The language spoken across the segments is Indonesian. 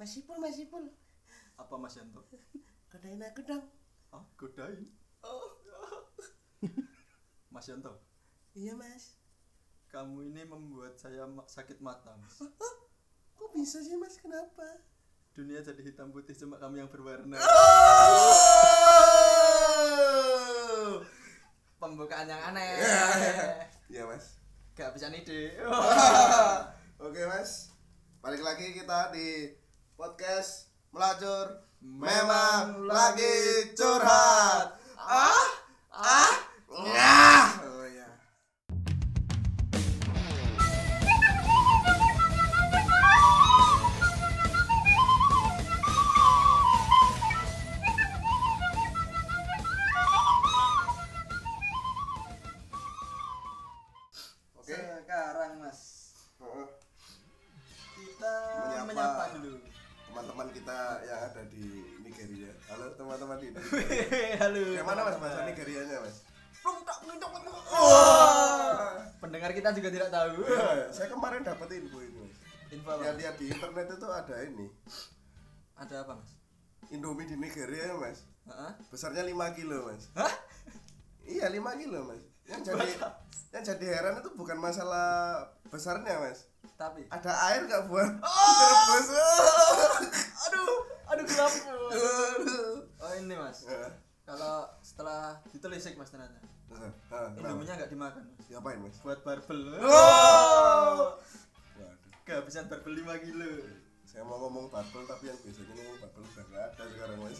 Mas Ipul, Mas Ipul. Apa Mas Yanto? Godain aku dong. Ah, godain. Oh, Mas Yanto, iya Mas. kamu ini membuat saya sakit mata, Mas. Kok bisa sih Mas? Kenapa? Dunia jadi hitam putih cuma kamu yang berwarna. Pembukaan yang aneh. Iya mas. Gak bisa ide. Oke mas. Balik lagi kita di podcast melacur. Memang lagi curhat. Ah, ah, ngah. Ada ini Ada apa Mas? Indomie di Nigeria mas. Heeh. Besarnya 5 kilo mas. Hah? Iya 5 kilo mas. Yang jadi yang jadi heran itu bukan masalah besarnya mas. Tapi Ada air nggak buat direbus? aduh, aduh gelap. Aduh. Oh ini Mas. Eh, Kalau setelah ditelisik Mas ternyata. eh, eh, kenapa? Indominya nggak dimakan Mas. Diapain mas? Buat barbel. Oh. Waduh. Kehabisan barbel 5 kilo. Saya mau ngomong bubble tapi yang biasanya ngomong bubble udah nggak ada sekarang mas.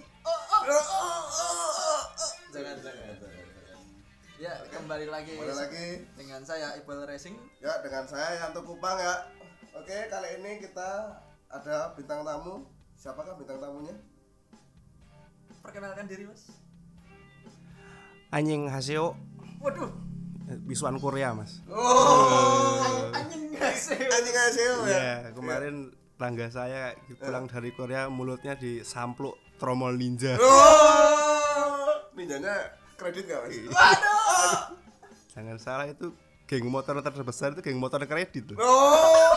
Jangan jangan. Ya, kembali lagi. Kembali lagi dengan saya Iqbal Racing. ya dengan saya Yanto Kupang ya. Oke kali ini kita ada bintang tamu. Siapakah bintang tamunya? Perkenalkan diri Mas. Anjing Haseo Waduh. bisuan Korea mas Oh, Anjing nggak sih. anjing aseo ya. Iya kemarin tangga saya pulang dari Korea mulutnya disampluk tromol ninja Oh, ninjanya kredit gak mas? jangan salah itu geng motor terbesar itu geng motor kredit loh Oh.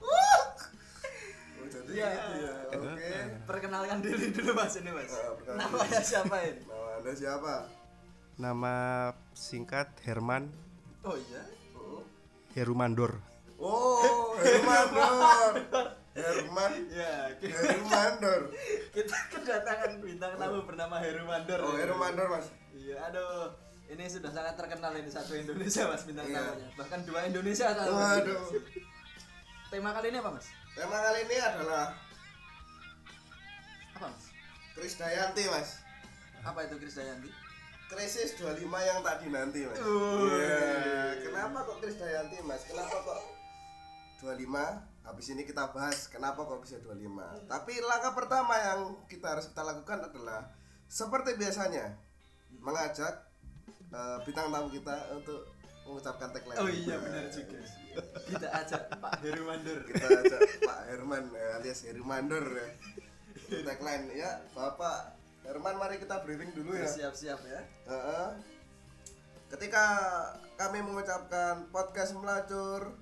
Oh, Iya. itu ya. Oke. Perkenalkan diri dulu Mas ini Mas. Perkenalkan Namanya siapa ini? Nama anda siapa? nama singkat Herman Oh iya. Oh, Herumandor oh Hermandor. Herman. Ya, kita, Hermandor. kita kedatangan bintang tamu bernama Heru Mandor. Oh Hermandor mas. Iya, aduh. Ini sudah sangat terkenal ini satu Indonesia Mas bintang Iya. tamunya. Bahkan dua Indonesia. Waduh. Tema kali ini apa Mas? Tema kali ini adalah Apa Mas? Krisdayanti mas. Apa itu Kris Dayanti? Krisis 25 yang tak dinanti mas. Wih. Iya. Kenapa kok Krisdayanti mas? Kenapa kok 25? Habis ini kita bahas kenapa kok bisa 25. Tapi langkah pertama yang kita harus kita lakukan adalah seperti biasanya mengajak eh, bintang tamu kita untuk mengucapkan tagline. Oh iya benar juga. Kita ajak Pak Heru Mandor. Kita ajak Pak Herman eh, alias Hermandor ya. Tagline ya, Bapak Herman mari kita briefing dulu ya. Siap-siap ya. Heeh. Ketika kami mengucapkan podcast melacur,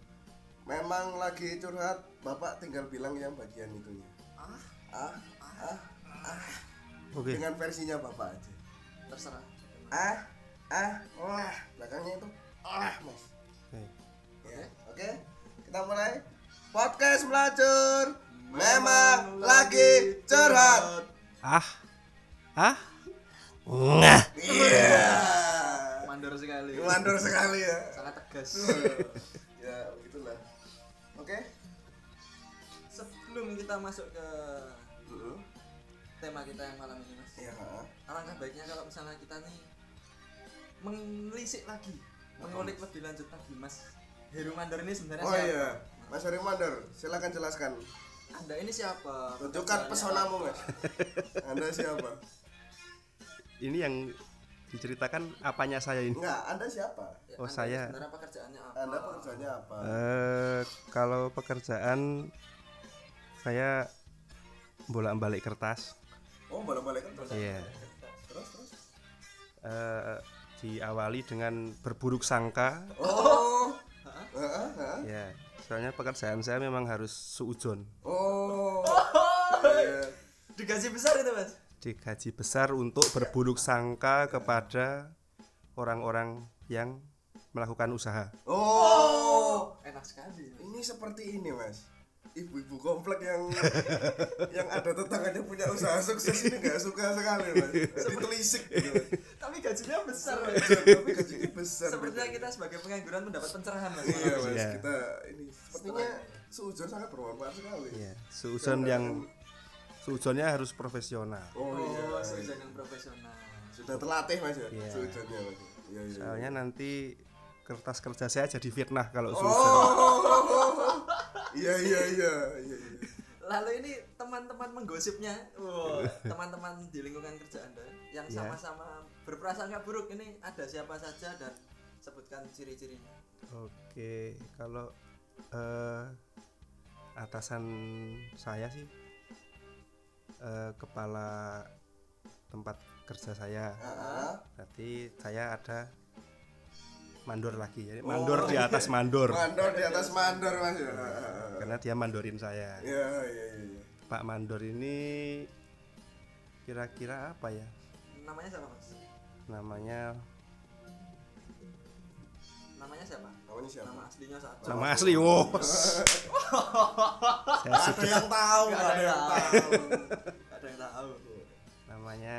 memang lagi curhat, Bapak tinggal bilang yang bagian itunya. Ah, Ah, ah, ah. oke Dengan versinya Bapak aja. terserah. Ah, ah, wah. Belakangnya itu ah, Mas. Menelisik lagi, mengulik lebih lanjut lagi Mas. Heru Mandor ini sebenarnya Oh siapa? iya, Mas Heri Mandor, silakan jelaskan. Anda ini siapa? Tunjukkan pesonamu? Mas. Anda siapa? ini yang diceritakan apanya saya ini Enggak, Anda siapa? Oh, Anda saya. Sebenarnya pekerjaannya apa? Anda pekerjaannya apa? Eh, kalau pekerjaan saya bolak-balik kertas Oh, balik-balik kan terus. Iya. Terus, terus. Eh, diawali dengan berburuk sangka Oh. Hah? Heeh, heeh. ya soalnya pekerjaan saya memang harus suujon Oh. Iya. Digaji besar itu mas. digaji besar untuk berburuk sangka kepada orang-orang yang melakukan usaha. Oh, Enak sekali. ini seperti ini mas. Ibu-ibu komplek yang yang ada tetangganya punya usaha sukses ini nggak suka sekali mas. Ditelisik gitu. Mas. Tapi gajinya besar mas. Tapi gajinya besar. Sepertinya kita sebagai pengangguran mendapat pencerahan mas. Iya mas, Iya. kita ini sepertinya sujon sangat bermanfaat sekali. Ya, suujon yang suujonnya harus profesional. Oh, Oh, iya. sejajar yang profesional. Sudah terlatih mas ya, Iya. sujonnya mas. Iya iya. Soalnya nanti kertas kerja saya jadi fitnah kalau Oh, suujon. iya iya iya iya. iya. Lalu ini teman-teman menggosipnya, wow, teman-teman di lingkungan kerja anda yang Iya. sama-sama berprasangka buruk ini ada siapa saja dan sebutkan ciri-cirinya. Oke, kalau eh, atasan saya sih eh, kepala tempat kerja saya. Ah, Berarti saya ada mandor lagi. Jadi mandor di atas mandor. mandor di atas mandor mas ya. Karena dia mandorin saya. Iya iya iya. iya. Pak Mandor ini kira-kira apa ya? Namanya siapa mas? Namanya Namanya siapa? Namanya siapa? Nama aslinya siapa? nama asli. Wow. saya Ada yang tahu, ada yang tahu. Ada yang tahu. namanya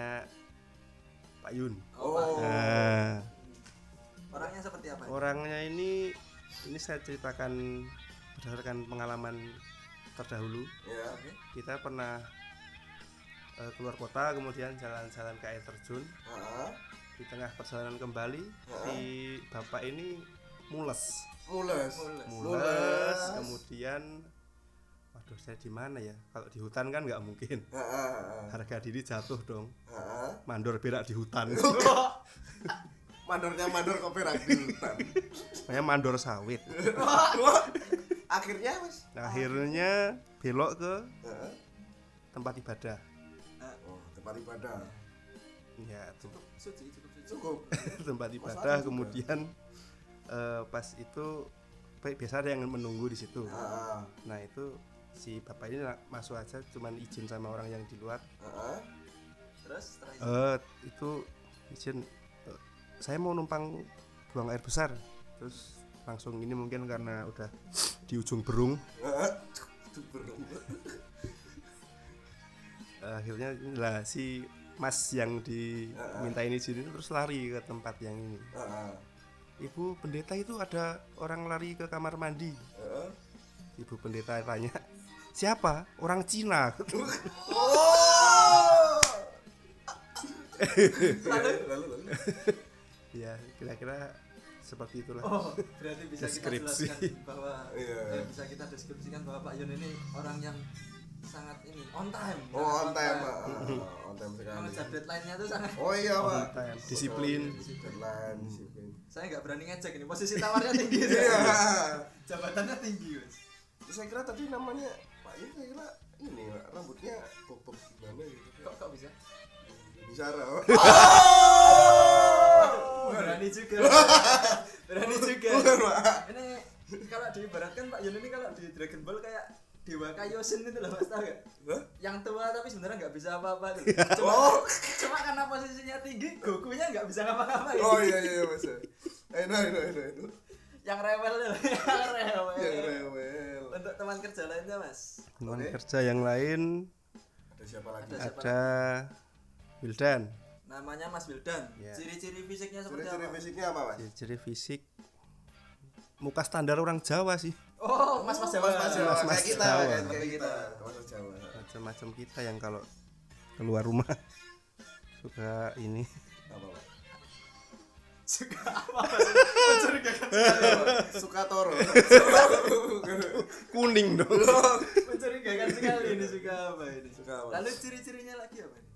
Pak Yun. Oh, Pak. Nah, Orangnya ini ini saya ceritakan berdasarkan pengalaman terdahulu. Ya. Kita pernah eh, keluar kota kemudian jalan-jalan ke air terjun. Ah, Di tengah perjalanan kembali si bapak ini mules. Mules. Mules. Mules, kemudian waduh saya di mana ya? Kalau di hutan kan nggak mungkin. Ah, ah, Harga diri jatuh dong. ah, ah. Mandor berak di hutan. Mandornya mandor di hutan. Saya mandor sawit. Akhirnya mas. Nah, akhirnya belok ke Ah, tempat ibadah. Oh, tempat ibadah. Ya, tuh. Suci, cukup suci. Cukup. tempat ibadah kemudian eh, pas itu baik biasa ada yang menunggu di situ. Ah, ah, Nah, itu si bapak ini masuk aja cuman izin sama orang yang di luar. ah, ah. Terus setelah itu Eh, itu izin saya mau numpang buang air besar. Terus langsung ini mungkin karena udah di ujung berung akhirnya lah si mas yang diminta ini itu terus lari ke tempat yang ini. Ibu pendeta itu ada orang lari ke kamar mandi. Ibu pendeta tanya, siapa? Orang Cina. Oh. Lalu? lalu lalu. Ya kira-kira seperti itulah. Oh, berarti bisa kita Deskripsi. jelaskan bahwa Iya. eh, bisa kita deskripsikan bahwa Pak Yun ini orang yang sangat ini on time. Oh, on time, Pak. Ah, on time sekali. Mengejar deadline-nya tuh sangat Oh iya, Pak. On time, disiplin. Deadline, disiplin. saya nggak berani ngecek ini posisi tawarnya tinggi Iya. jabatannya tinggi mas Saya kira tadi namanya Pak Yun saya kira ini Pak, rambutnya bob-bob gimana gitu. kok kok bisa Bicara. Oh. Berani juga berani juga Bukan, Pak. ini kalau diibaratkan Pak Yun ini kalau di Dragon Ball kayak Dewa Kaioshin itu loh mas gak? Hah? yang tua tapi sebenarnya nggak bisa apa-apa tuh. Cuma, Oh. cuma karena posisinya tinggi, Gokunya nggak bisa ngapa-ngapain. Oh iya iya Mas. Enak enak enak enak. Yang rewel tuh, yang rewel. Ya rewel. Untuk teman kerja lainnya mas, Teman Oke. kerja yang lain Ada siapa lagi? Ada siapa ada Wildan. Namanya Mas Wildan. Ya. Ciri-ciri fisiknya seperti Ciri-ciri apa? fisiknya apa, Mas? Ciri fisik muka standar orang Jawa sih. Oh, Mas Mas Jawa. Mas Mas Jawa kayak kita, Jawa. kayak kita. kita. Mas Jawa. Macam-macam kita yang kalau keluar rumah suka ini Apa, Pak? Suka apa? Mencurigakan sekali. Suka toro. kuning dong. Mencurigakan sekali ini suka apa ini? Suka apa? Lalu ciri-cirinya lagi apa? ini?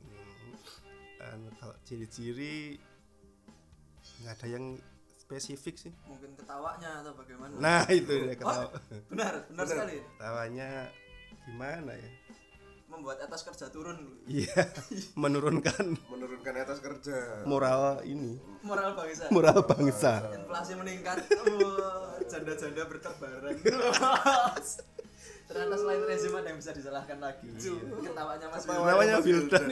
Anu, kalau ciri-ciri nggak ada yang spesifik sih. Mungkin ketawanya atau bagaimana? Nah itu dia ketawa. benar, benar sekali. Ketawanya gimana ya? Membuat atas kerja turun Iya, menurunkan Menurunkan etos kerja. moral ini, moral bangsa. moral bangsa. Inflasi meningkat, oh, janda-janda berterbaran. Ternyata selain rezim ada yang bisa disalahkan lagi. Ketawanya Mas Ketawa. Wildan.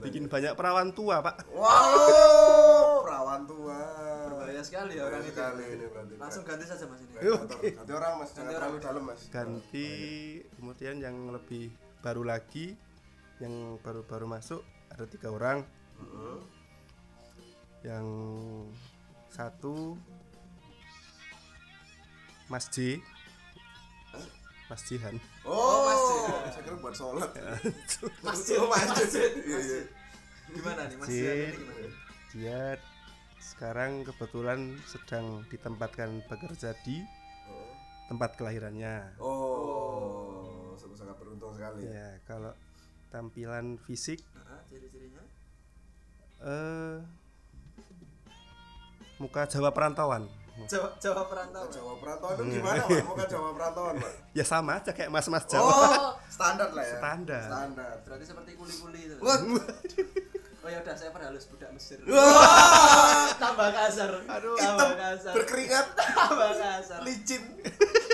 bikin banyak perawan tua pak Wow, perawan tua. Berbahaya sekali ya orang itu. sekali ini berarti. Langsung ganti saja Mas ini. Ganti orang mas, jangan Ganti orang. terlalu dalam mas. ganti kemudian yang lebih baru lagi yang baru-baru masuk ada tiga orang Heeh. yang satu Mas J Mas Jihan Oh, masjid. saya kira buat sholat. Masjid, Oh, masjid. masjid, Iya, iya. Gimana nih Mas Masjid. Ini gimana? dia sekarang kebetulan sedang ditempatkan bekerja di tempat kelahirannya Oh, sangat beruntung sekali. ya kalau tampilan fisik Nah, ciri-cirinya eh muka Jawa perantauan Jawa Jawa perantauan. Jawa perantauan itu gimana, Pak? Mau ke Jawa perantauan, Pak? ya sama aja kayak mas-mas Jawa Oh, Standar lah ya. Standar. Standar. berarti seperti kuli-kuli itu. Wah, Oh ya udah saya perhalus budak Mesir. Wah, Tambah kasar. Aduh, tambah kasar. berkeringat, Tambah kasar. licin.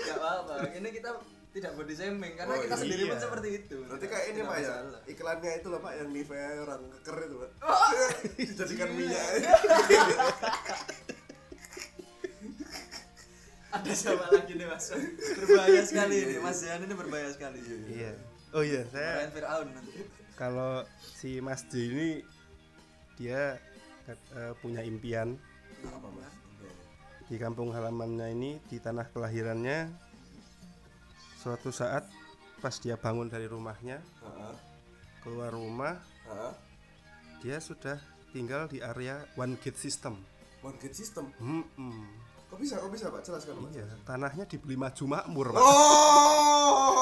Gak apa-apa. Ini kita tidak body shaming karena Oh, kita sendiri pun iya. seperti itu. Berarti kayak ini Pak ya, iklannya itu loh Pak yang Nivea orang keker itu Pak. Oh. Dijadikan minyak. Ada siapa lagi nih Mas? Berbahaya sekali ini Mas Zian ini berbahaya sekali. iya oh iya saya Fir'aun kalau si Mas J ini dia eh, punya impian Apa Mas? Di kampung halamannya ini di tanah kelahirannya suatu saat pas dia bangun dari rumahnya Heeh. keluar rumah Heeh. dia sudah tinggal di area one gate system One gate system. Hmm, Kok bisa? Kok bisa Pak? Jelaskan Pak. iya tanahnya dibeli maju makmur Pak. Oh.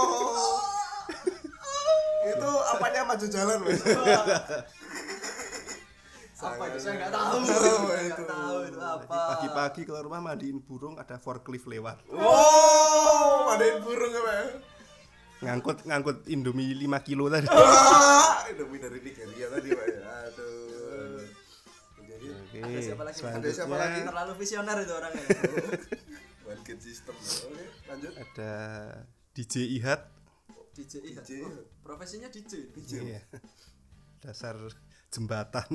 itu apanya maju jalan Mas? Apa itu saya nggak tahu. Oh, nggak tahu itu apa. pagi-pagi keluar rumah mandiin burung ada forklift lewat Oh, madain burung apa ya? ngangkut ngangkut indomie 5 kilo tadi Indomie dari Nigeria tadi Ada siapa lagi? Ada siapa lagi? Terlalu visioner itu orangnya. gate system. Oke, lanjut. ada DJ Ihat DJ iya. DJ. Oh, profesinya DJ. Iya. dasar jembatan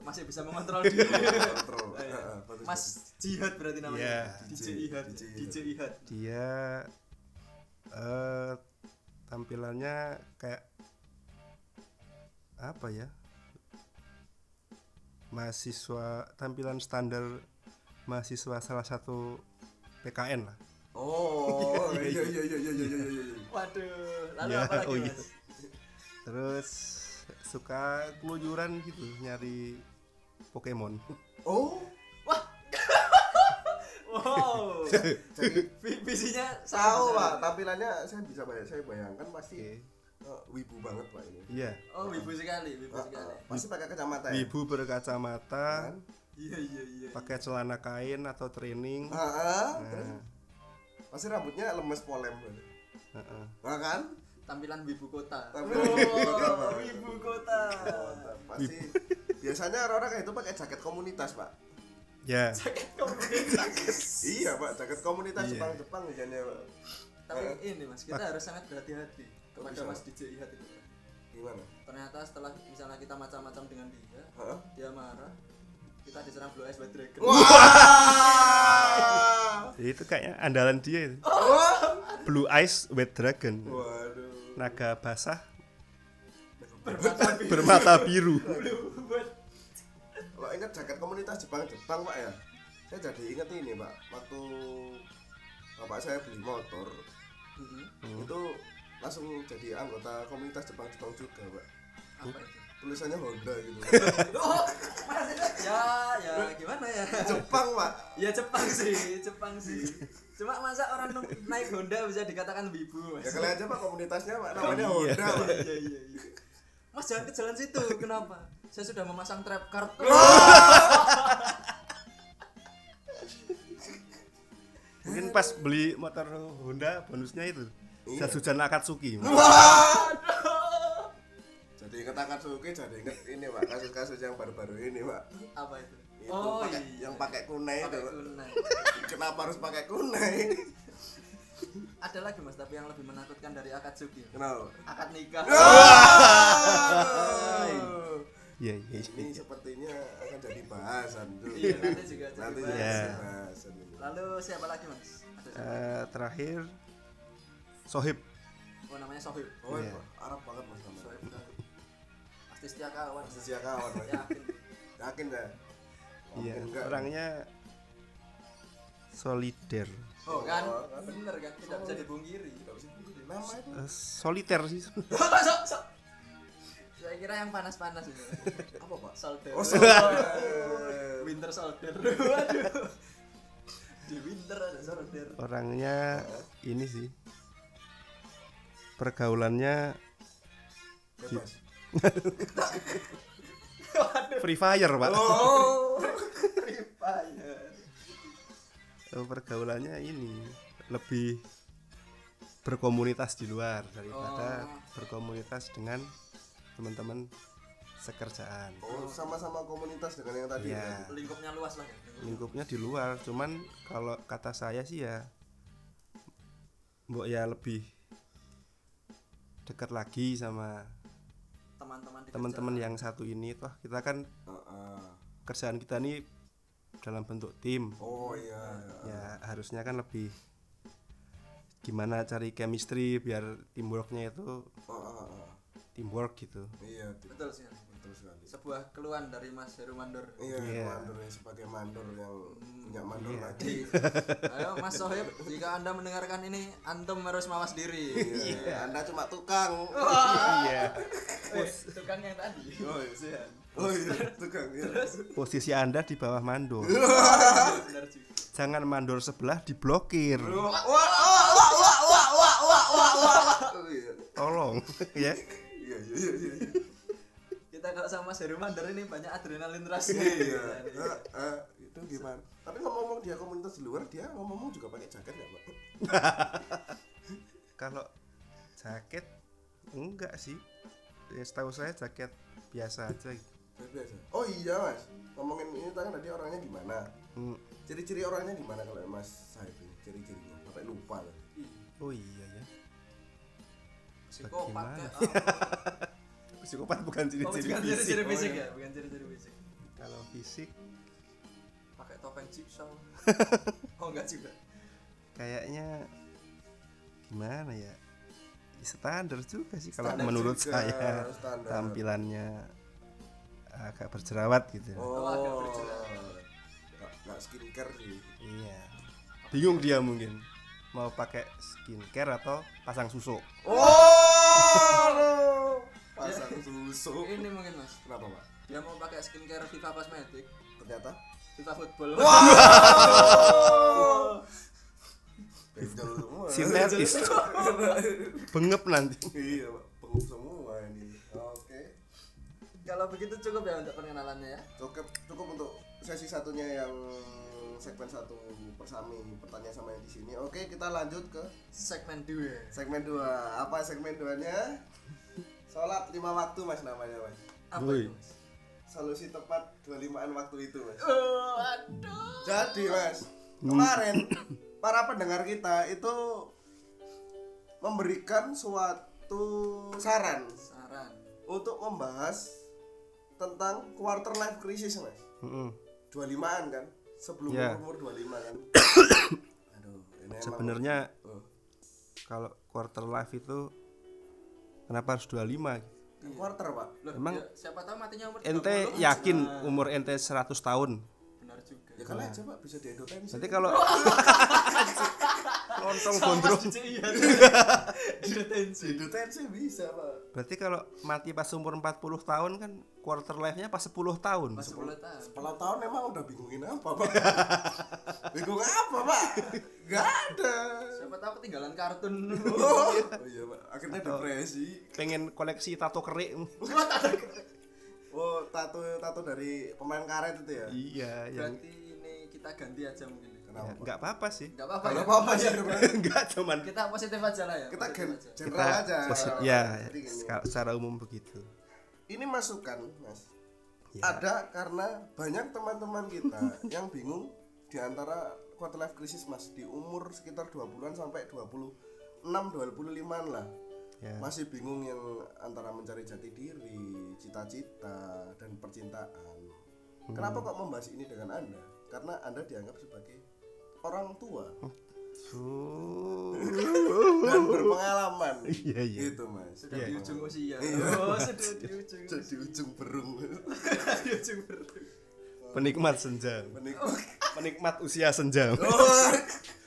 Masih bisa mengontrol diri. Kontrol. Iya. Bagus, Mas Jihad berarti namanya. Iya. DJ DJ Ihad. DJ DJ Ihad. dia eh tampilannya kayak apa ya mahasiswa tampilan standar mahasiswa salah satu PKN lah Oh, iya iya iya iya iya iya iya. iya. Waduh, lalu Ya, apa lagi oh iya. Mas? terus suka keluyuran gitu nyari Pokemon Oh, Wow. jadi Vi- Visinya tahu Pak, tampilannya saya bisa bayang, saya bayangkan pasti Oke. Eh, wibu banget Pak ini. iya Oh, wibu sekali, wibu Ah, sekali. ah, pasti pakai kacamata ya. ibu berkacamata Kan? Iya, iya, iya. pakai celana kain atau training Ah, ah, terus nah, pasti rambutnya lemes polem. heeh. Nah, kan? Tampilan wibu kota. Tampilan wibu kota, Pak. Oh, wibu kota. Oh, pasti biasanya orang-orang kayak itu pakai jaket komunitas Pak. ya Komunitas. Iya Pak, jaket komunitas Iya. Jepang-Jepang misalnya Pak. Tapi ini Mas, kita harus sangat berhati-hati kepada bisa? Mas DJ Ihad itu. Gimana? Ternyata setelah misalnya kita macam-macam dengan dia, Hah? dia marah, kita diserang Blue Eyes White Dragon. Wah! itu kayaknya andalan dia itu. Blue Eyes White Dragon Waduh. naga basah Bermata biru. bermata biru. Kalau ingat jaket komunitas Jepang-Jepang Pak ya, saya jadi inget ini Pak. Waktu bapak saya beli motor, Mhm. itu langsung jadi anggota komunitas Jepang-Jepang juga Pak. Apa itu? Tulisannya Honda gitu. Oh, ya, ya gimana ya? Jepang Pak. Ya Jepang sih, Jepang sih. Cuma masa orang naik Honda bisa dikatakan wibu, Mas? Ya kalian aja Pak komunitasnya Pak namanya Iya. Honda Pak. Iya, iya, iya. Mas jangan ke jalan situ, kenapa? Saya sudah memasang trap card. mungkin pas beli motor Honda bonusnya itu Iya. jas hujan Akatsuki Jadi inget Akatsuki, jadi inget ini Pak, kasus-kasus yang baru-baru ini Pak. Apa itu? Itu oh pakai, iya. yang pakai kunai itu. Pakai Pak. kunai. Kenapa harus pakai kunai? ada lagi mas tapi yang lebih menakutkan dari akad suki Kenapa? akad nikah Iya iya. iya. Ini sepertinya akan jadi bahasan tuh. iya nanti juga jadi Nanti Iya. bahasan ini. lalu siapa lagi mas ada siapa? Eh, terakhir Sohib. oh namanya Sohib Oh, Iya. Arab banget mas namanya. Sohib pasti setia kawan Pasti siap kawan yakin Yakin dah. Iya, orangnya solider. Oh, kan oh, kan. bener kan tidak bisa dibungkiri Tidak bisa dipungkiri. Nama itu. Eh, soliter sih. Sok. saya kira yang panas-panas itu Apa pak? solder Oh, solder. winter solder waduh di winter ada solder Orangnya ini sih. Pergaulannya Bebas. Free Fire, Pak. Oh. Free Fire. Oh, pergaulannya ini lebih berkomunitas di luar daripada Oh. berkomunitas dengan teman-teman sekerjaan. Oh, sama-sama komunitas dengan yang tadi. Iya. ya? lingkupnya luas lah ya Lingkupnya di luar, cuman kalau kata saya sih ya mbok ya lebih dekat lagi sama teman-teman di teman-teman yang satu ini toh kita kan Heeh. kerjaan kita ini dalam bentuk tim Oh iya. iya. ya harusnya kan lebih gimana cari chemistry biar teamworknya itu Oh, oh, oh. teamwork gitu Iya, betul, sih betul sekali. Sebuah keluhan dari Mas Heru Mandor Iya, Iya. mandor ya, sebagai mandor yang punya mandor Iya. lagi. ayo Mas Sohib jika anda mendengarkan ini antum harus mawas diri Iya, Anda cuma tukang. iya Eh, tukang yang tadi Oh iya, oh iya, tukang ya. posisi anda di bawah mandor benar juga jangan mandor sebelah diblokir Wah, wah, wah, wah, wah, wah, wah, wah, wah, wah. Oh iya. tolong ya Iya, iya, iya, iya. Kita kalau sama Mas Heru Mandor ini banyak adrenalin rush Iya. Eh, eh, itu gimana? Tapi ngomong-ngomong dia komunitas di luar, dia ngomong juga pakai jaket nggak, Pak? kalau jaket enggak sih ya, setahu saya jaket biasa aja gitu. Biasa. Oh iya, Mas. Ngomongin ini kan tadi orangnya gimana? Hmm, Ciri-ciri orangnya gimana kalau Mas Saib ini? Ciri-cirinya sampai lupa loh. oh iya ya psikopat psikopat bukan oh, ciri-ciri bukan fisik. ciri-ciri Oh, fisik iya. ya? Bukan ciri-ciri fisik. Kalau fisik? Pakai topeng jigsaw oh enggak juga. Kayaknya gimana ya? Ya, standar juga sih kalau menurut juga, saya. standar. tampilannya agak berjerawat gitu. Oh, agak berjerawat. nggak nggak skincare sih. iya. Bingung dia mungkin. Mau pakai skincare atau pasang susu? Oh, pasang susu. ini mungkin mas Kenapa, Pak? dia mau pakai skincare Viva Cosmetic Ternyata Viva Football benjol semua. sintetis bengep nanti iya, Pak. Pengup semua ini. Oke. kalau begitu cukup ya untuk perkenalannya ya Cukup cukup untuk sesi satunya yang segmen satu persami pertanyaan sama yang di sini. Oke, kita lanjut ke segmen 2 segmen 2. Apa segmen 2-nya? Sholat lima waktu Mas namanya, Mas. apa itu mas Solusi tepat 25-an waktu itu, Mas. oh, aduh Jadi, Mas, kemarin para pendengar kita itu memberikan suatu saran saran untuk membahas tentang quarter life crisis, Mas. Mm-mm. 25-an kan? Sebelum Ya. umur 25 kan. Aduh, ini sebenarnya Oh. kalau quarter life itu kenapa harus 25 Kan quarter, Pak. Loh, Emang ya, siapa tahu matinya umur ente 30. yakin Nah, umur ente 100 tahun Ya kali aja, Pak, bisa diedotensi. nanti kalau lontong gondrong iya Diedotensi bisa, Pak. berarti kalau mati pas umur 40 tahun kan quarter life-nya pas 10 tahun pas 10 tahun 10 tahun emang udah bingungin apa, Pak? Bingung apa, Pak? Gak ada. siapa tahu ketinggalan kartun Oh, iya, Pak. Akhirnya depresi. pengen koleksi tato kerik Oh, tato tato dari pemain karet itu ya? iya yang berarti ini kita ganti aja mungkin ya. Kenapa? ya, apa-apa sih nggak apa-apa ya apa-apa sih sebenarnya. nggak cuman kita positif aja lah ya Kita positif general kita aja. posi- ya secara, secara umum begitu Ini masukan, Mas. Ya. Ada karena banyak teman-teman kita yang bingung di antara quarter life crisis, Mas, di umur sekitar 20-an sampai 20 6 25 lah Ya. masih bingung yang antara mencari jati diri, cita-cita, dan percintaan. Kenapa kok membahas ini dengan Anda? Karena Anda dianggap sebagai orang tua Oh. dan berpengalaman. Iya, iya. Gitu, Mas. Sudah di ujung usia. Iya. Oh, sudah di ujung. Ujung berung. di ujung berarti. Penikmat senja. Menik- Penikmat usia senja. Oh,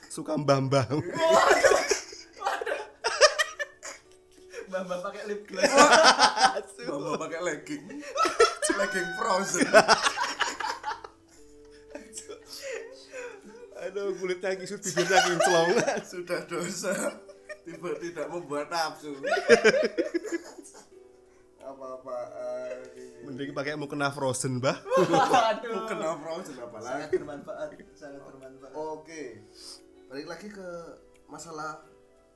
Suka mbah-mbah. Mbak-mbak pakai lip gloss. Bapak pakai legging. legging frozen. Kulitnya kisut, bibirnya kinclong. Sudah dosa. Tiba tidak membuat nafsu. Apa-apaan ini. Mending pakai mukena frozen, Mbah. Aduh. Kena frozen apa Sangat lagi? bermanfaat, sangat bermanfaat. Oke. Balik lagi ke masalah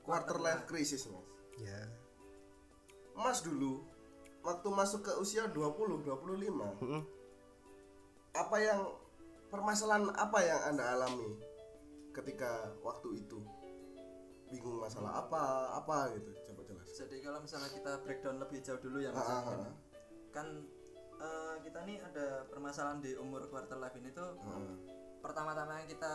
quarter life crisis, Mas. Ya. Mas dulu waktu masuk ke usia 20 25 Mm-mm. apa yang permasalahan apa yang Anda alami ketika waktu itu? Bingung masalah apa? Apa gitu? Coba jelas. Jadi kalau misalnya kita breakdown lebih jauh dulu ya Mas. Ah, ah, kan, ah. kan eh, kita nih ada permasalahan di umur quarter life ini tuh Heeh. pertama-tama yang kita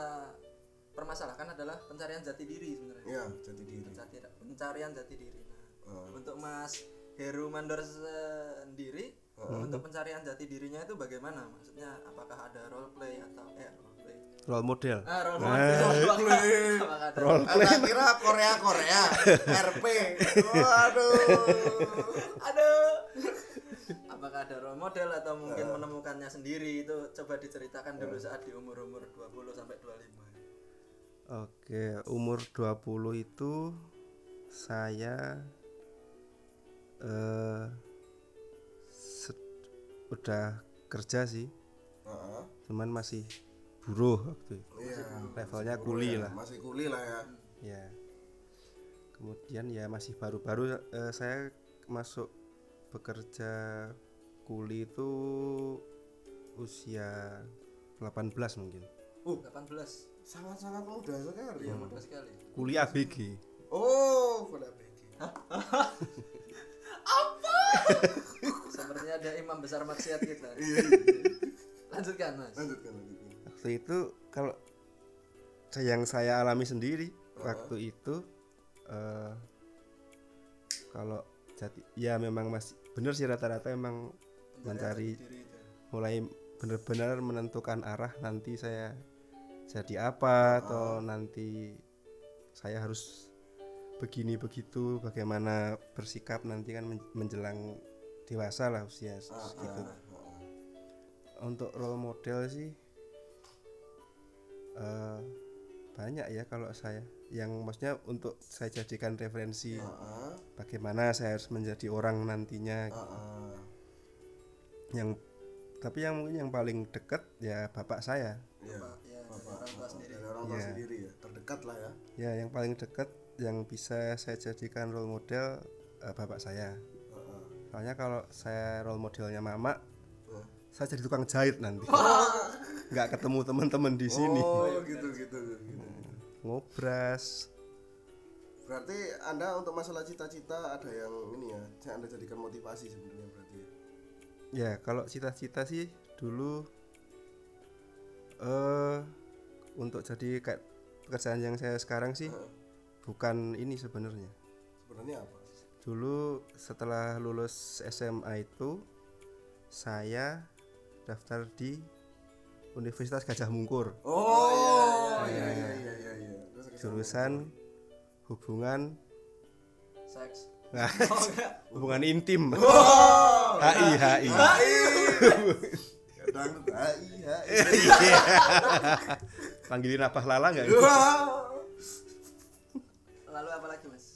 permasalahkan adalah pencarian jati diri sebenarnya. Ya, jati diri. Pencari- pencarian jati diri. Nah, Ah. untuk Mas Heru Mandor sendiri untuk pencarian jati dirinya itu bagaimana? Maksudnya apakah ada role play atau eh role play? Role model. Ah, role play. apakah ada Role Anda kira Korea Korea RP. Waduh. Aduh. Apakah ada role model atau mungkin menemukannya sendiri itu coba diceritakan dulu saat di umur-umur 20 sampai 25. Oke, umur 20 itu saya eh se- udah kerja sih, Heeh. cuman masih buruh waktu itu. Iya. Levelnya kuli lah. Masih kuli lah ya. Ya. Kemudian ya masih baru-baru eh, saya masuk bekerja kuli itu usia 18 mungkin. 18. Sangat-sangat muda sekali. Iya, mudah sekali. Kuli ABG. Oh, pada PG. Sepertinya ada imam besar maksiat kita. Iya. Lanjutkan, Mas. Lanjutkan, lanjutkan. Waktu itu kalau yang saya alami sendiri waktu itu eh, kalau jati ya memang masih bener sih rata-rata emang mencari itu. mulai benar-benar menentukan arah nanti saya jadi apa atau nanti saya harus begini begitu bagaimana bersikap nanti kan men- menjelang dewasa lah usia se- segitu untuk role model sih eh, banyak ya kalau saya yang maksudnya untuk saya jadikan referensi Heeh. bagaimana saya harus menjadi orang nantinya Heeh. yang tapi yang mungkin yang paling dekat ya bapak saya Iya. Ya, dari orang tua sendiri. Dari orang tua Iya. sendiri ya, terdekat lah ya. ya yang paling dekat yang bisa saya jadikan role model eh, bapak saya Soalnya kalau saya role modelnya mama Heeh. saya jadi tukang jahit nanti nggak ketemu teman-teman di sini Oh, gitu gitu gitu. ngobras Berarti Anda untuk masalah cita-cita ada yang ini ya, yang Anda jadikan motivasi sebenarnya berarti. ya? ya kalau cita-cita sih dulu eh untuk jadi kayak pekerjaan yang saya sekarang sih Heeh. bukan ini sebenarnya Sebenarnya apa? Dulu setelah lulus SMA itu saya daftar di Universitas Gajah Mungkur Oh, iya iya iya iya iya. Sana. jurusan hubungan Seks. nah, Oh, enggak. hubungan intim Oh, HI HI hai. Kadang hai hai. panggilin apa lala nggak Wah.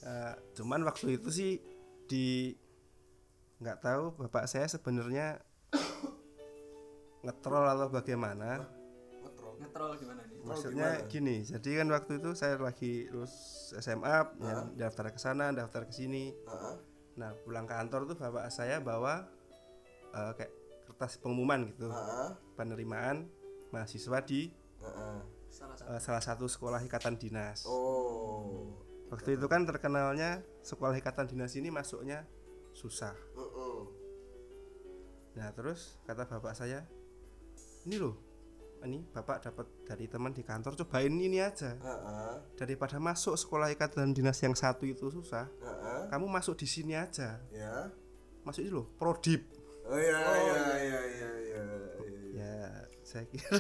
Eh, cuman waktu itu sih di nggak tahu bapak saya sebenarnya ngetrol atau bagaimana Ngetrol. Ngetrol gimana nih? maksudnya gini jadi kan waktu itu saya lagi lulus SMA ya, daftar ke sana daftar ke sini Heeh. nah pulang kantor tuh bapak saya bawa eh, kayak kertas pengumuman gitu Heeh. penerimaan mahasiswa di Heeh. Salah satu. eh, salah satu sekolah ikatan dinas Oh. Waktu itu kan terkenalnya sekolah ikatan dinas ini masuknya susah nah terus kata bapak saya ini loh ini bapak dapat dari teman di kantor cobain ini aja daripada masuk sekolah ikatan dinas yang satu itu susah kamu masuk di sini aja Ya. masuk ini loh prodip Oh iya iya iya iya iya. iya. ya saya kira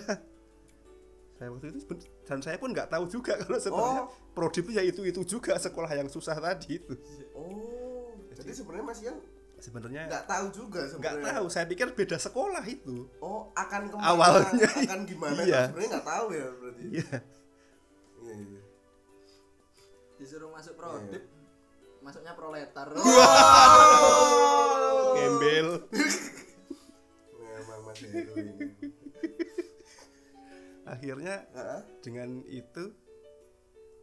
saya waktu itu dan saya pun nggak tahu juga kalau sebenarnya Oh. prodip itu ya itu itu juga sekolah yang susah tadi itu Oh, jadi sebenarnya Mas Ian sebenarnya nggak tahu juga nggak tahu saya pikir beda sekolah itu Oh, akan ke mana? Awalnya, akan gimana? iya. Sebenarnya nggak tahu ya berarti. iya Iya, iya. disuruh masuk prodip masuknya proletar gembel Memang Mas Heru ini. Akhirnya Heeh. dengan itu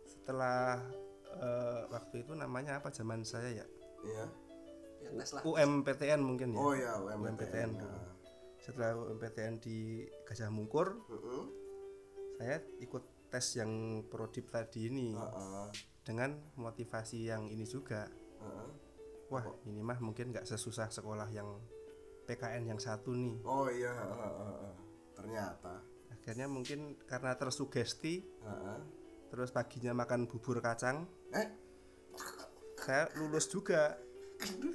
setelah eh, waktu itu namanya apa zaman saya ya Iya. ya UMPTN mungkin ya Oh ya, UMPTN UMPTN. dulu. setelah UMPTN di Gajah Mungkur Heeh. saya ikut tes yang prodip tadi ini Heeh. dengan motivasi yang ini juga Heeh. wah ini mah mungkin nggak sesusah sekolah yang PKN yang satu nih Oh iya, heeh. ternyata. Akhirnya mungkin karena tersugesti Heeh. terus paginya makan bubur kacang Eh, saya lulus juga.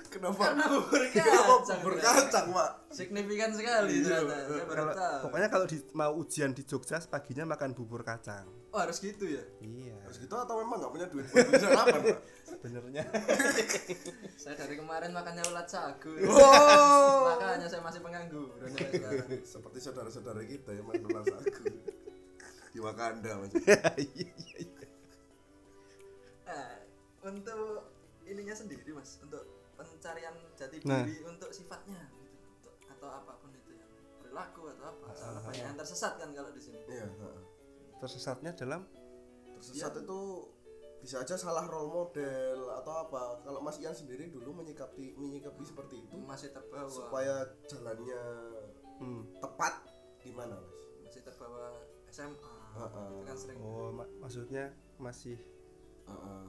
Kenapa? bubur Kenapa kacang. bubur kacang, Pak? signifikan sekali ternyata. Saya baru kalau tahu. pokoknya kalau di, mau ujian di Jogja paginya makan bubur kacang oh harus gitu ya iya Harus gitu atau memang nggak punya duit buat beli sarapan, Pak? sebenarnya saya dari kemarin makannya ulat sagu Oh. makanya saya masih pengangguran. Seperti saudara-saudara kita yang main bola sagu di Wakanda, Mas. Iya, iya, iya. Nah, untuk ininya sendiri mas untuk pencarian jati Nah. diri untuk sifatnya gitu. Untuk- atau apa pun itu yang perilaku atau apa Ah, soalnya banyak yang tersesat kan kalau di sini Iya, heeh. Tersesatnya dalam Tersesat itu bisa aja salah role model atau apa. Kalau Mas Ian sendiri dulu menyikapi menyikapi seperti itu masih terbawa supaya jalannya hmm, tepat gimana, Mas? masih terbawa SMA Heeh. itu kan sering oh ma- maksudnya masih Heeh.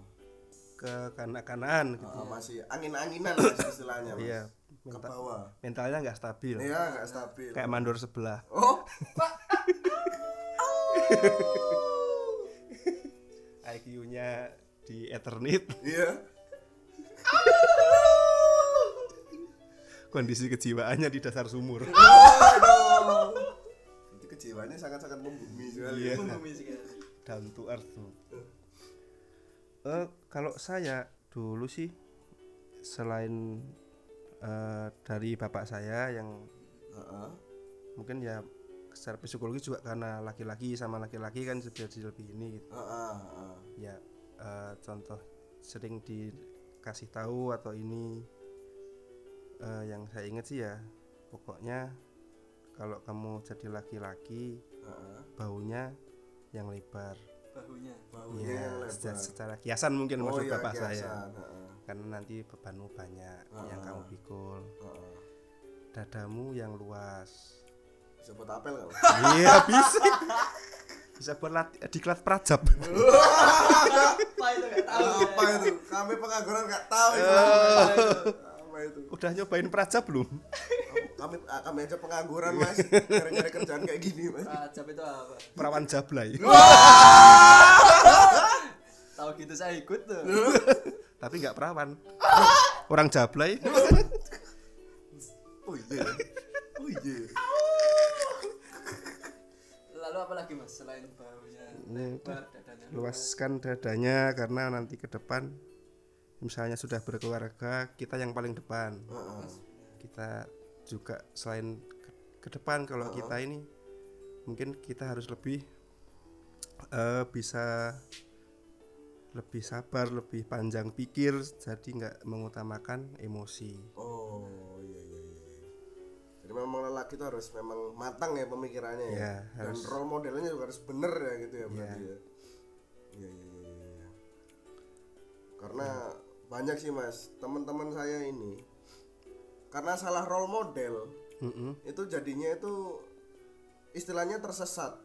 kekanak-kanakan gitu Heeh, masih angin-anginan Mas istilahnya, Mas. iya Ke menta- bawah. mentalnya nggak stabil Iya, nggak stabil. kayak mandor sebelah Oh, IQ-nya di Eternit iya. kondisi kejiwaannya di dasar sumur Aduh. Itu kejiwaannya sangat-sangat membumi sekali. Iya. membumi sekali down to earth. Eh, kalau saya dulu sih selain eh, dari bapak saya yang Heeh. mungkin ya secara psikologi juga karena laki-laki sama laki-laki kan jadi lebih ini gitu. Heeh, heeh. ya eh, contoh sering dikasih tahu atau ini eh, yang saya ingat sih ya pokoknya kalau kamu jadi laki-laki Heeh. baunya yang lebar bahunya Baunya ya yang lebar. secara, secara kiasan mungkin Oh maksud iya, bapak saya kiasan, heeh. karena nanti bebanmu banyak yang Ah. kamu pikul Heeh. dadamu yang luas Bisa buat apel nggak? Mas? iya bisa bisa buat lat- diklat prajab apa itu nggak tahu apa itu? Kami pengangguran nggak tahu itu. Oh. Apa itu? udah nyobain prajab belum Kami ah, kami aja pengangguran mas. Nyari-nyari kerjaan kayak gini mas. Rajab itu apa perawan jablay tahu gitu saya ikut tuh tapi nggak perawan orang jablay Oh iya. Oh iya. Lalu apa lagi mas selain baunya? Lebar dadanya? luaskan dadanya karena nanti ke depan misalnya sudah berkeluarga kita yang paling depan. Heeh. kita juga selain ke, ke depan kalau kita ini mungkin kita harus lebih eh, bisa lebih sabar lebih panjang pikir jadi nggak mengutamakan emosi. Oh. Lelaki itu harus memang matang ya pemikirannya ya. Iya, Dan harus. role modelnya juga harus bener ya gitu ya berarti Iya. ya. Iya iya iya iya. iya. Karena banyak sih mas teman-teman saya ini karena salah role model Mm-mm. itu jadinya itu istilahnya tersesat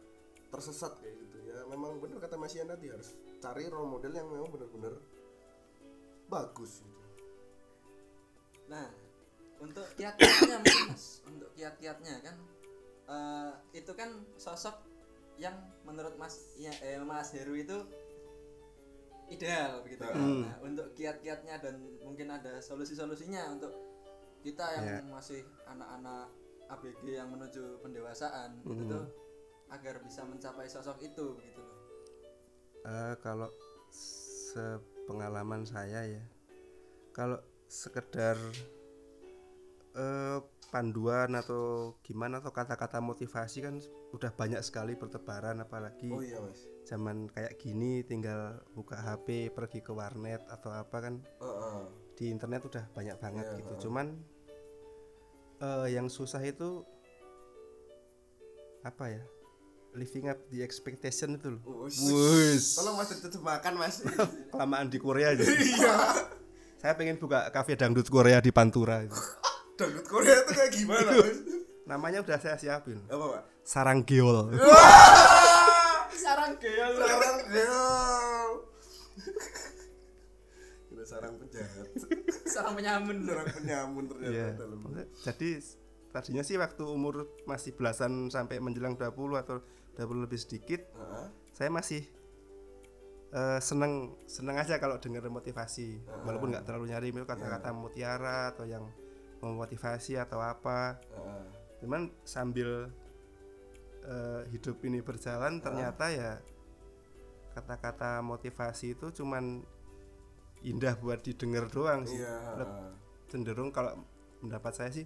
tersesat kayak gitu ya memang bener kata Mas Ian tadi harus cari role model yang memang benar-benar bagus gitu. Nah, untuk kiat-kiatnya mungkin, Mas, untuk kiat-kiatnya kan eh, itu kan sosok yang menurut Mas ya, eh, Mas Heru itu ideal begitu kan. Hmm. Nah, untuk kiat-kiatnya dan mungkin ada solusi-solusinya untuk kita yang Ya. masih anak-anak ABG yang menuju pendewasaan itu Hmm. tuh agar bisa mencapai sosok itu begitu loh. Eh, kalau sepengalaman saya ya kalau sekedar eh, panduan atau gimana atau kata-kata motivasi kan udah banyak sekali bertebaran apalagi Oh iya mas. zaman kayak gini tinggal buka HP pergi ke warnet atau apa kan Heeh. di internet udah banyak banget Iya, gitu heeh. cuman eh, yang susah itu apa ya living up the expectation itu loh. Wus. Tolong mas diterjemahkan mas. kelamaan di Korea aja Iya. saya pengen buka kafe dangdut Korea di Pantura. Dangdut Korea itu kayak gimana mas? namanya udah saya siapin Apa pak? sarang geol Sarang geol. Sarang geol. Udah sarang penjahat. Sarang penyamun. Sarang penyamun ternyata Iya. dalam. jadi tadinya sih waktu umur masih belasan sampai menjelang 20 atau 20 lebih sedikit Heeh. saya masih eh, seneng seneng aja kalau dengar motivasi walaupun nggak terlalu nyari itu kata-kata mutiara atau yang memotivasi atau apa Heeh. cuman sambil eh, hidup ini berjalan ternyata ya kata-kata motivasi itu cuman indah buat didengar doang sih Iya. Leb- cenderung kalau pendapat saya sih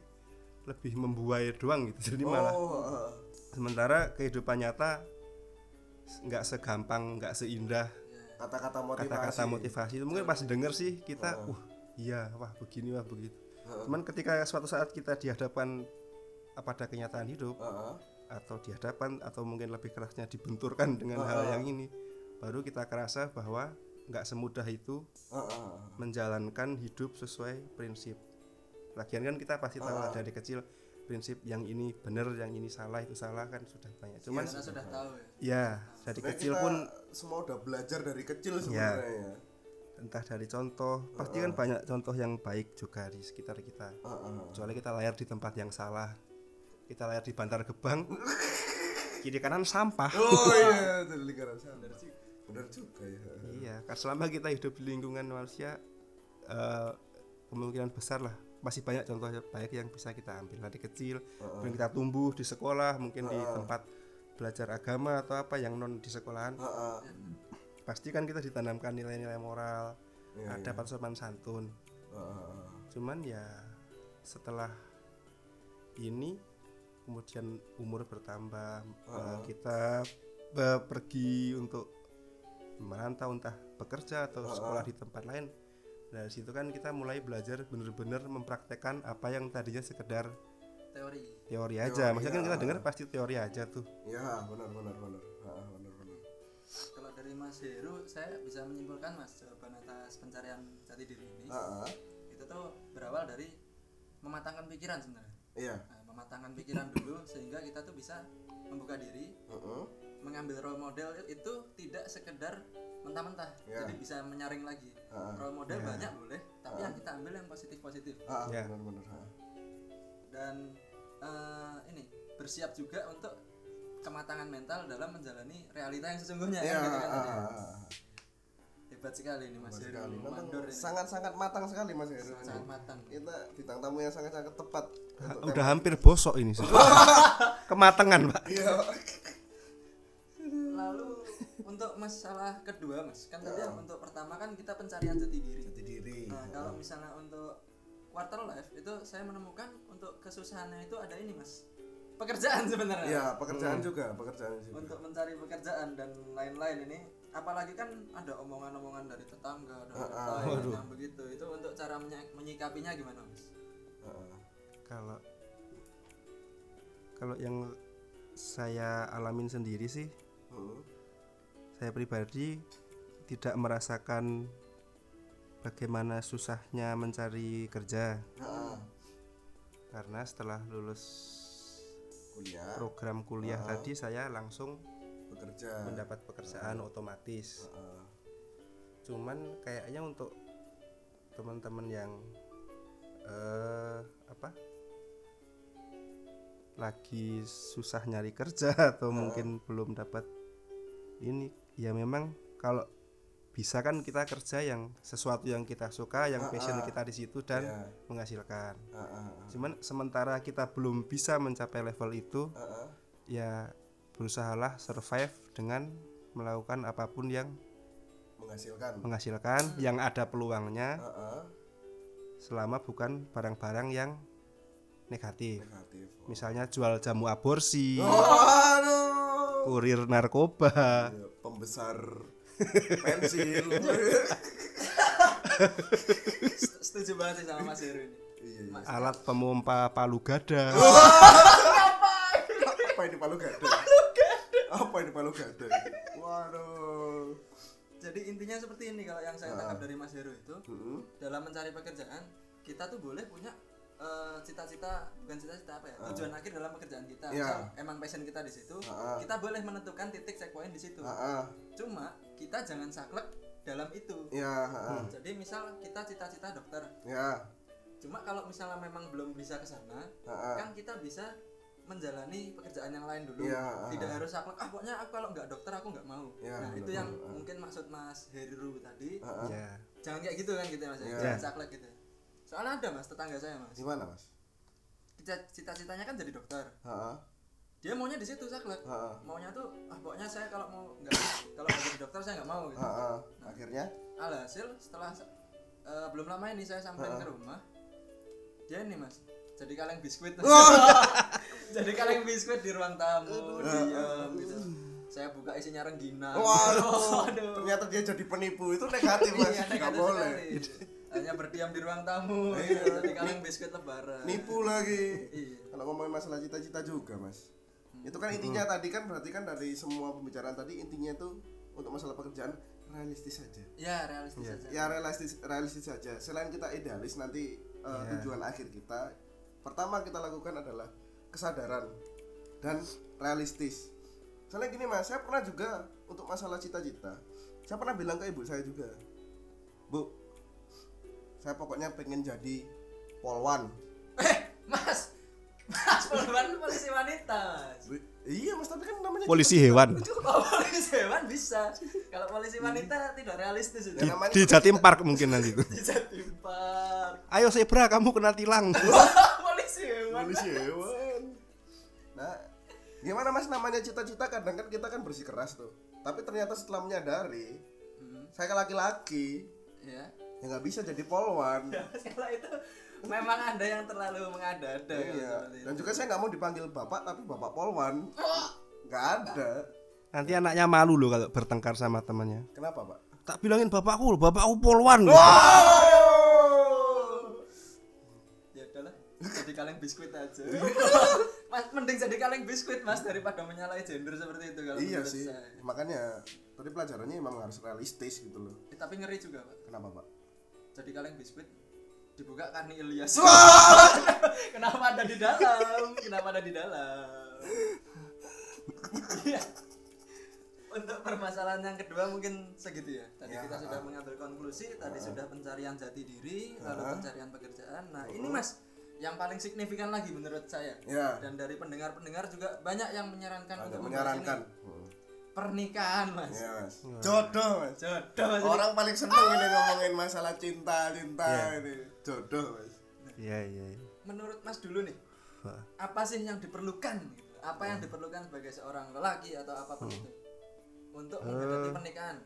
lebih membuai doang gitu jadi malah Oh. heeh. sementara kehidupan nyata nggak segampang nggak seindah Kata-kata motivasi. kata-kata motivasi itu mungkin pas denger sih kita uh iya wah begini wah begitu cuman ketika suatu saat kita dihadapan pada kenyataan hidup Heeh. atau dihadapan atau mungkin lebih kerasnya dibenturkan dengan hal yang ini baru kita kerasa bahwa nggak semudah itu Heeh. menjalankan hidup sesuai prinsip lagian kan kita pasti tahu lah dari kecil prinsip yang ini benar yang ini salah itu salah kan sudah banyak cuman Karena sudah tahu ya. ya dari Sebenarnya kecil pun semua udah belajar dari kecil sebenarnya ya. Entah dari contoh. Pasti kan banyak contoh yang baik juga di sekitar kita. Heeh. kecuali kita layar di tempat yang salah. Kita layar di Bantar Gebang kiri kanan sampah. Oh iya, dari lingkaran sana. Benar juga ya. iya kan selama kita hidup di lingkungan manusia eh, kemungkinan besar lah masih banyak contoh baik yang bisa kita ambil. Dari kecil mungkin kita tumbuh di sekolah mungkin di tempat belajar agama atau apa yang non di sekolahan. Heeh. Pasti kan kita ditanamkan nilai-nilai moral Iya, ada sopan santun. Heeh. cuman ya setelah ini kemudian umur bertambah eh, kita pergi untuk merantau entah bekerja atau sekolah di tempat lain. Dari situ kan kita mulai belajar benar-benar mempraktekkan apa yang tadinya sekedar Teori. teori aja. Maksudnya kan kita dengar pasti teori aja tuh. Ya, benar benar dari Mas Heru, saya bisa menyimpulkan Mas jawaban atas pencarian jati diri ini Heeh. itu tuh berawal dari mematangkan pikiran sebenarnya. Iya. Nah, mematangkan pikiran dulu sehingga kita tuh bisa membuka diri, Heeh. mengambil role model itu tidak sekedar mentah-mentah, Ya. jadi bisa menyaring lagi. Ah. Role model banyak boleh, tapi yang kita ambil yang positif-positif. Heeh, Ya. benar benar. heeh. Dan eh, ini bersiap juga untuk kematangan mental dalam menjalani realita yang sesungguhnya Iya, kan, gitu kan heeh. Hebat sekali ini Mas Heru ini. sangat-sangat matang sekali Mas Heru. ini. sangat matang. Kita bintang tamu yang sangat-sangat tepat. untuk udah hampir bosok ini sih. kematangan pak Iya. Lalu untuk masalah kedua Mas, kan tadi yang untuk pertama kan kita pencarian jati diri. Jati diri. Nah, kalau misalnya untuk quarter life itu saya menemukan untuk kesusahannya itu ada ini Mas. Pekerjaan sebenarnya. Iya, pekerjaan juga, pekerjaan juga. Untuk mencari pekerjaan dan lain-lain ini apalagi kan ada omongan-omongan dari tetangga dan lain yang begitu. Itu untuk cara menyi- menyikapinya gimana Mas? Heeh. kalau kalau yang saya alamin sendiri sih Heeh. saya pribadi tidak merasakan bagaimana susahnya mencari kerja Heeh. karena setelah lulus Kuliah, program kuliah tadi saya langsung bekerja. mendapat pekerjaan otomatis. Heeh. cuman kayaknya untuk teman-teman yang eh apa? Lagi susah nyari kerja atau mungkin belum dapat ini ya memang kalau bisa kan kita kerja yang sesuatu yang kita suka yang passion kita di situ dan Iya. menghasilkan Ah, ah, ah. cuman sementara kita belum bisa mencapai level itu Ah, ah. ya berusahalah survive dengan melakukan apa pun yang menghasilkan menghasilkan yang ada peluangnya Ah, ah. selama bukan barang-barang yang negatif negatif misalnya jual jamu aborsi Waduh. kurir narkoba Iya, pembesar pensil Setuju banget sih sama Mas Heru ini. iya, iya. Mas, alat pemompa palu gada apa ini palu gada apa ini palu gada waduh jadi intinya seperti ini kalau yang saya tangkap dari Mas Heru itu Hmm. dalam mencari pekerjaan kita tuh boleh punya eh, cita-cita bukan cita-cita apa ya tujuan akhir dalam pekerjaan kita Iya. Misal emang passion kita di situ Ah. kita boleh menentukan titik checkpoint di situ Ah, ah. cuma kita jangan saklek dalam itu. Ya ah. jadi misal kita cita-cita dokter. Ya. Cuma kalau misalnya memang belum bisa ke sana kan kita bisa menjalani pekerjaan yang lain dulu. Iya, tidak harus saklek ah pokoknya aku kalau nggak dokter aku nggak mau. Iya, nah itu yang ah. mungkin maksud Mas Heru tadi. Ya. Jangan kayak gitu kan gitu ya mas. Ya. Jangan saklek gitu. Soalnya ada mas tetangga saya mas. Gimana mas? Cita- cita-citanya kan jadi dokter. Ah. Dia maunya di situ saklek ah. maunya tuh ah pokoknya saya kalau mau nggak kalau nggak jadi dokter saya nggak mau gitu. Ah, ah. akhirnya? Alhasil setelah eh, belum lama ini saya sampein ke rumah dia ini mas jadi kaleng biskuit. Jadi kaleng biskuit di ruang tamu diam gitu. Saya buka isinya rengginang. Waduh. Waduh. ternyata dia jadi penipu itu negatif mas. Iya, nggak boleh. hanya berdiam di ruang tamu gitu. jadi kaleng biskuit lebaran. Nipu lagi. Iya. kalau ngomongin masalah cita-cita juga mas itu kan intinya tadi kan berarti kan dari semua pembicaraan tadi intinya itu untuk masalah pekerjaan realistis saja. Ya realistis saja. Ya realistis realistis saja. Selain kita idealis nanti uh, tujuan akhir kita pertama kita lakukan adalah kesadaran dan realistis. Soalnya gini mas saya pernah juga untuk masalah cita-cita saya pernah bilang ke ibu saya juga bu saya pokoknya pengen jadi polwan. Eh mas mas polwan polisi wanita. Mas Bu, iya mas tapi kan namanya polisi hewan. oh, polisi hewan bisa. Kalau polisi wanita tidak realistis itu. Di, Ya, namanya di Jatim Park mungkin nanti itu. Di Jatim Park. Ayo zebra kamu kena tilang. Polisi hewan. Polisi hewan. Nah gimana mas? Namanya cita-cita kadang kan kita kan bersikeras tuh. Tapi ternyata setelah menyadari Hmm, saya laki-laki ya ya nggak bisa jadi polwan. Kalau itu memang anda yang terlalu mengada-ada iya. dan juga saya nggak mau dipanggil bapak tapi bapak polwan. Nggak ada. Nanti anaknya malu loh kalau bertengkar sama temannya. Kenapa pak? Tak bilangin bapakku bapakku polwan ya udahlah jadi kaleng biskuit aja. Mas mending jadi kaleng biskuit mas daripada menyalahi gender seperti itu kalau iya sih. saya. makanya tadi pelajarannya memang harus realistis gitu loh. Eh, tapi ngeri juga pak. Kenapa pak? Jadi kaleng biskuit dibuka Karni Ilyas. Kenapa ada di dalam? Kenapa ada di dalam? Iya. untuk permasalahan yang kedua mungkin segitu ya. Tadi Ya, kita sudah mengambil konklusi tadi sudah pencarian jati diri lalu pencarian pekerjaan. Nah ini mas yang paling signifikan lagi menurut saya. Ya. Dan dari pendengar-pendengar juga banyak yang menyarankan ada untuk menyarankan. ini. Pernikahan mas. Ya mas. Jodoh mas. Jodoh. Mas orang paling seneng ini ngomongin masalah cinta cinta ini jodoh mas iya iya iya. menurut mas dulu nih Wah. apa sih yang diperlukan gitu? apa yang diperlukan sebagai seorang lelaki atau apa pun itu untuk menghadapi pernikahan?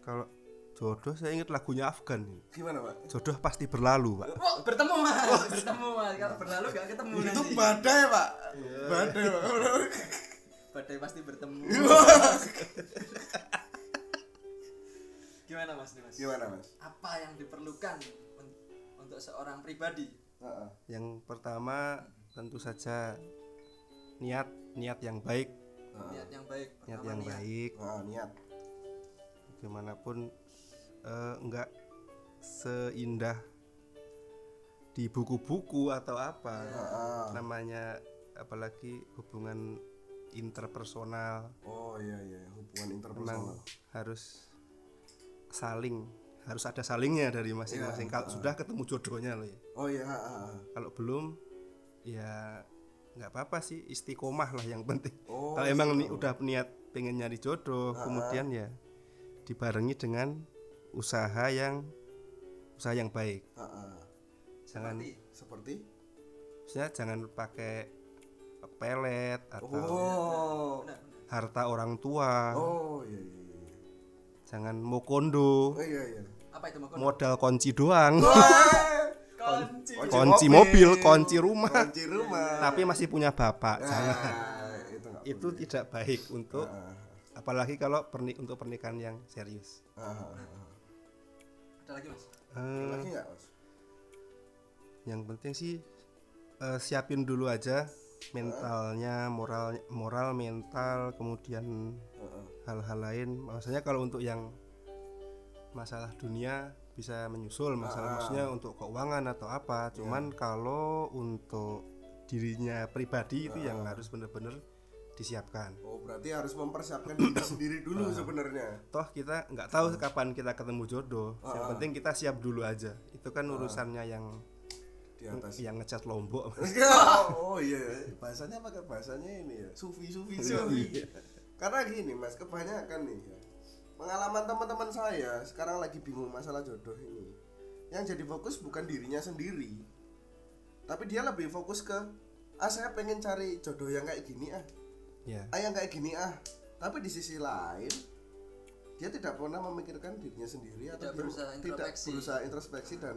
Kalau jodoh saya ingat lagunya Afgan gimana pak? Jodoh pasti berlalu pak. Oh, bertemu mas. Bertemu mas. Kalau berlalu gak ketemu itu nanti. badai pak. Badai pak. Badai pasti bertemu gimana mas? Nih mas gimana mas? Apa yang diperlukan un- untuk seorang pribadi? Heeh. yang pertama tentu saja niat niat yang baik. Niat yang baik niat yang baik. Nah, niat. Bagaimanapun eh, enggak seindah di buku-buku atau apa. Heeh. namanya apalagi hubungan interpersonal. Oh iya iya. Hubungan memang interpersonal. harus saling. Harus ada salingnya dari masing-masing. Iya, kalau sudah ketemu jodohnya loh ya. Oh iya ah. kalau belum ya nggak apa-apa sih. Istiqomah lah yang penting. Oh, kalau emang ni, udah niat pengen nyari jodoh kemudian ya dibarengi dengan usaha yang usaha yang baik. Ah, ah. jangan Seperti seperti? Maksudnya jangan pakai pelet atau oh. harta orang tua. Oh iya iya jangan mokondo. Oh iya iya. Apa itu mau modal kunci doang. Kunci? kunci mobil kunci rumah. Kunci rumah. Tapi masih punya bapak jangan. Ah, itu itu tidak baik untuk Ah, apalagi kalau perni untuk pernikahan yang serius. Ah, ah, ah. Ada lagi mas? Ada lagi nggak mas? yang penting sih eh, siapin dulu aja mentalnya moral moral mental kemudian Ah, ah. Hal-hal lain. Maksudnya kalau untuk yang masalah dunia bisa menyusul masalah maksudnya untuk keuangan atau apa. Cuman kalau untuk dirinya pribadi itu yang harus benar-benar disiapkan. Oh berarti harus mempersiapkan diri sendiri dulu Ah. sebenarnya. toh kita nggak tahu kapan kita ketemu jodoh. Yang penting kita siap dulu aja. Itu kan urusannya yang Di atas. yang ngecat lombok. Oh iya, bahasanya pakai bahasanya ini ya, sufi sufi sufi. Karena gini mas, kebanyakan nih ya, pengalaman teman-teman saya sekarang lagi bingung masalah jodoh ini. Yang jadi fokus bukan dirinya sendiri, tapi dia lebih fokus ke, ah saya pengen cari jodoh yang kayak gini ah, ya ah yang kayak gini ah. Tapi di sisi lain dia tidak pernah memikirkan dirinya sendiri atau Tidak dia berusaha tidak introspeksi. berusaha introspeksi dan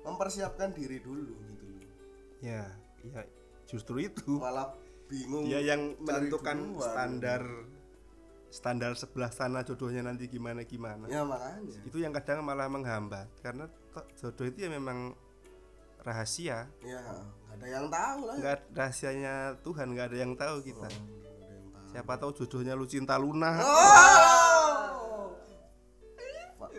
mempersiapkan diri dulu gitu loh. ya ya justru itu Malah bingung. dia yang menentukan duluan. standar standar sebelah sana jodohnya nanti gimana gimana Ya makanya. itu yang kadang malah menghambat karena jodoh itu ya memang rahasia Ya nggak ada yang tahu lah. nggak rahasianya Tuhan nggak ada yang tahu kita ada yang tahu. siapa tahu jodohnya lu cinta Luna Oh! Pak,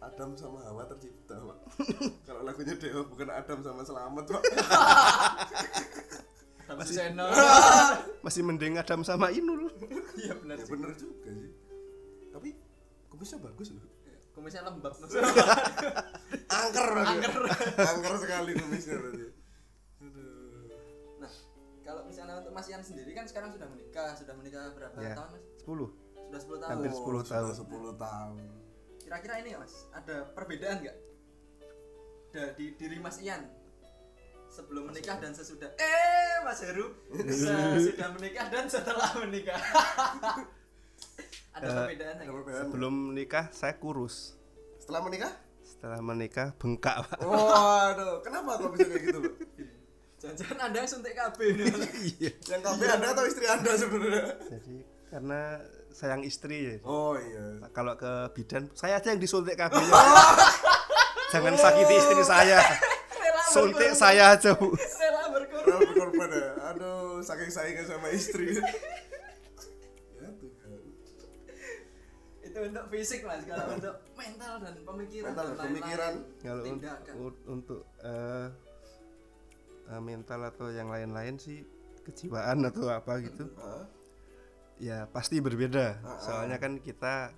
Adam sama Hawa tercipta, Pak. Kalau lagunya Dewa bukan Adam sama Selamat, Pak. Masih channel. masih mending Adam sama Inul Iya benar ya sih. bener juga sih. Tapi kumisnya bagus loh. Kumisnya lembab mas. Angker berarti. Angker. Angker sekali kumisnya berarti. Aduh. Nah, kalau misalnya untuk Mas Ian sendiri kan sekarang sudah menikah, sudah menikah berapa ya tahun Mas? 10 Sudah 10 tahun. Hampir 10 sudah tahun. 10 tahun. Kira-kira ini Mas, ada perbedaan nggak dari diri Mas Ian sebelum menikah dan sesudah? Eh, Mas Heru sesudah menikah dan setelah menikah. ada perbedaan Ada nggak? perbedaan. sebelum menikah saya kurus Setelah menikah? setelah menikah bengkak pak Waduh, kenapa kok bisa kayak gitu? Jangan-jangan Anda yang suntik KB nih. iya Yang KB Anda atau istri Anda sebenarnya? jadi karena sayang istri ya Oh iya. kalau ke bidan saya aja yang disuntik kabelnya jangan sakiti istri saya suntik saya aja bu Rela berkorban. Kalau berkorban ya, aduh saking saingnya sama istri. ya Tuhan. Itu untuk fisik Mas, kalau untuk mental dan pemikiran Mental dan pemikiran. kalau un- untuk eh, eh, mental atau yang lain-lain sih kejiwaan atau apa gitu Hah? ya pasti berbeda soalnya kan kita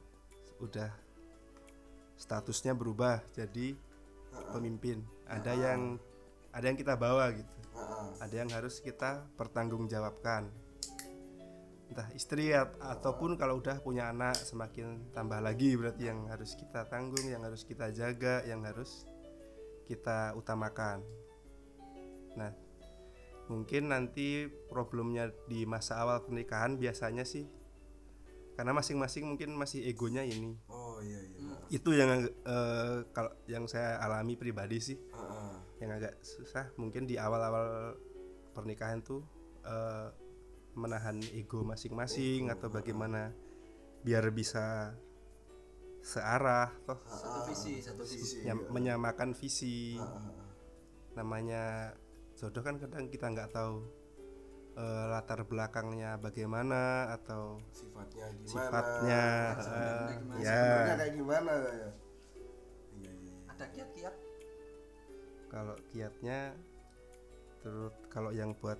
udah statusnya berubah jadi pemimpin ada yang ada yang kita bawa gitu. Ah, ada yang harus kita pertanggungjawabkan. Entah istri at- ataupun kalau udah punya anak semakin tambah lagi berarti yang harus kita tanggung yang harus kita jaga yang harus kita utamakan. Nah mungkin nanti problemnya di masa awal pernikahan biasanya sih karena masing-masing mungkin masih egonya ini. Oh iya iya. itu yang eh, kalau yang saya alami pribadi sih. Ah, ah. Yang agak susah mungkin di awal-awal pernikahan tuh eh, menahan ego masing-masing atau bagaimana biar bisa searah toh Satu visi, satu visi. Iya. menyamakan visi Ah, namanya jodoh kan kadang kita nggak tahu eh, latar belakangnya bagaimana atau Sifatnya gimana? sifatnya gimana? ya kayak gimana ya? Iya iya. iya. Ada kiat-kiat kalau kiatnya terus kalau yang buat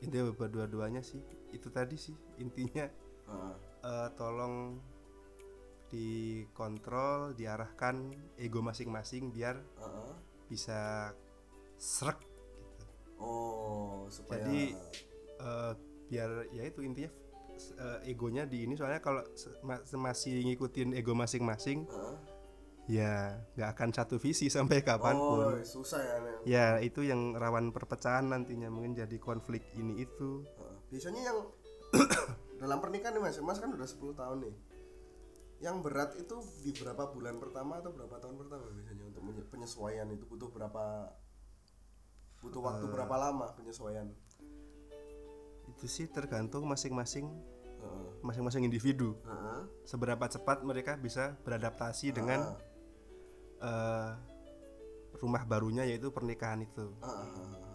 intinya buat dua-duanya sih itu tadi sih intinya Ah, eh, tolong dikontrol diarahkan ego masing-masing biar Heeh. bisa srek gitu. oh supaya jadi eh, biar ya itu intinya eh, egonya di ini soalnya kalau masih ngikutin ego masing-masing Heeh. Ya nggak akan satu visi sampai oh kapan pun susah ya Nen. ya itu yang rawan perpecahan nantinya mungkin jadi konflik ini itu. Biasanya yang dalam pernikahan nih mas. Mas kan udah 10 tahun nih. Yang berat itu di berapa bulan pertama atau berapa tahun pertama biasanya untuk penyesuaian itu? Butuh berapa butuh waktu Eh. berapa lama penyesuaian? Itu sih tergantung masing-masing masing-masing individu. Heeh. seberapa cepat mereka bisa beradaptasi dengan Eh, rumah barunya yaitu pernikahan itu. Heeh.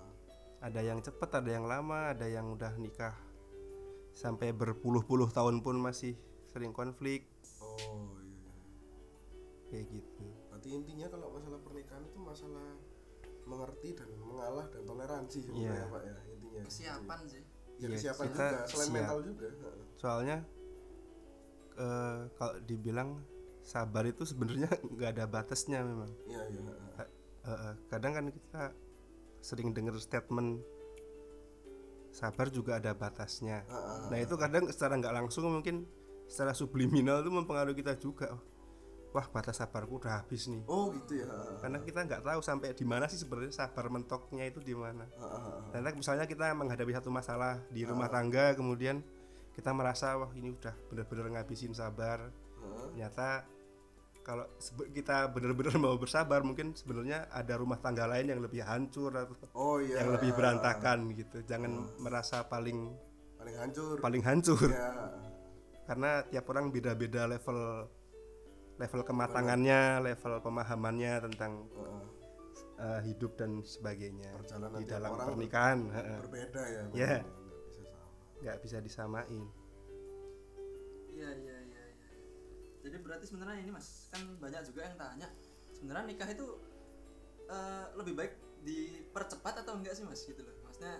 ada yang cepat ada yang lama ada yang udah nikah sampai berpuluh-puluh tahun pun masih sering konflik. Oh iya kayak gitu. Berarti intinya kalau masalah pernikahan itu masalah mengerti dan mengalah dan toleransi sebenarnya Iya. pak ya intinya. Kesiapan sih. Ya Iya, kesiapan kita juga selain siap. mental juga. Soalnya eh, kalau dibilang sabar itu sebenarnya nggak ada batasnya memang. Iya iya eh, kadang kan kita sering dengar statement sabar juga ada batasnya. Heeh. nah itu kadang secara nggak langsung mungkin secara subliminal itu mempengaruhi kita juga. Wah batas sabarku udah habis nih. Oh gitu ya. Karena kita nggak tahu sampai di mana sih sebenarnya sabar mentoknya itu di mana. Karena misalnya kita menghadapi satu masalah di rumah tangga kemudian kita merasa wah ini udah bener-bener ngabisin sabar. Ternyata kalau kita benar-benar mau bersabar mungkin sebenarnya ada rumah tangga lain yang lebih hancur atau oh iya yang lebih berantakan gitu jangan merasa paling paling hancur paling hancur ya karena tiap orang beda-beda level level kematangannya level pemahamannya tentang Heeh. eh, hidup dan sebagainya Perjalanan di dalam orang pernikahan heeh. berbeda ya Iya. Bang. Nggak bisa sama nggak bisa disamain Iya iya iya iya. Jadi berarti sebenarnya ini mas kan banyak juga yang tanya sebenarnya nikah itu eh, lebih baik dipercepat atau enggak sih mas gitu loh. Maksudnya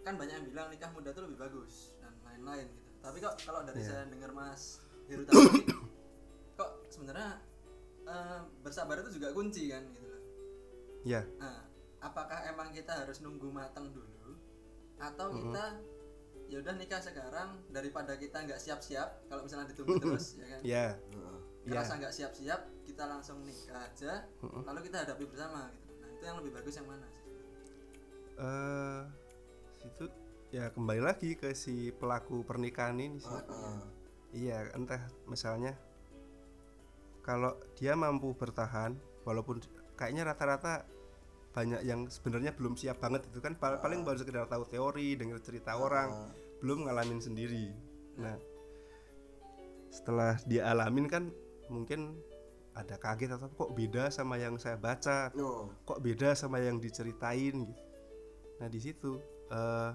kan banyak yang bilang nikah muda itu lebih bagus dan lain-lain gitu. Tapi kok kalau dari Iya. saya dengar mas Heru tadi kok sebenarnya eh, bersabar itu juga kunci kan gitu loh. ya Nah, apakah emang kita harus nunggu matang dulu atau kita ya udah nikah sekarang daripada kita nggak siap-siap kalau misalnya ditunggu terus ya kan? Ya. Heeh. ngerasa nggak siap-siap kita langsung nikah aja lalu kita hadapi bersama gitu. Nah itu yang lebih bagus yang mana sih? Eh itu ya kembali lagi ke si pelaku pernikahan ini sih. Heeh. iya entah misalnya kalau dia mampu bertahan walaupun kayaknya rata-rata banyak yang sebenarnya belum siap banget itu kan. Pal- paling baru sekedar tahu teori dengar cerita orang belum ngalamin sendiri. Nah setelah dia alamin kan mungkin ada kaget atau kok beda sama yang saya baca Oh, kok beda sama yang diceritain gitu. Nah di situ eh,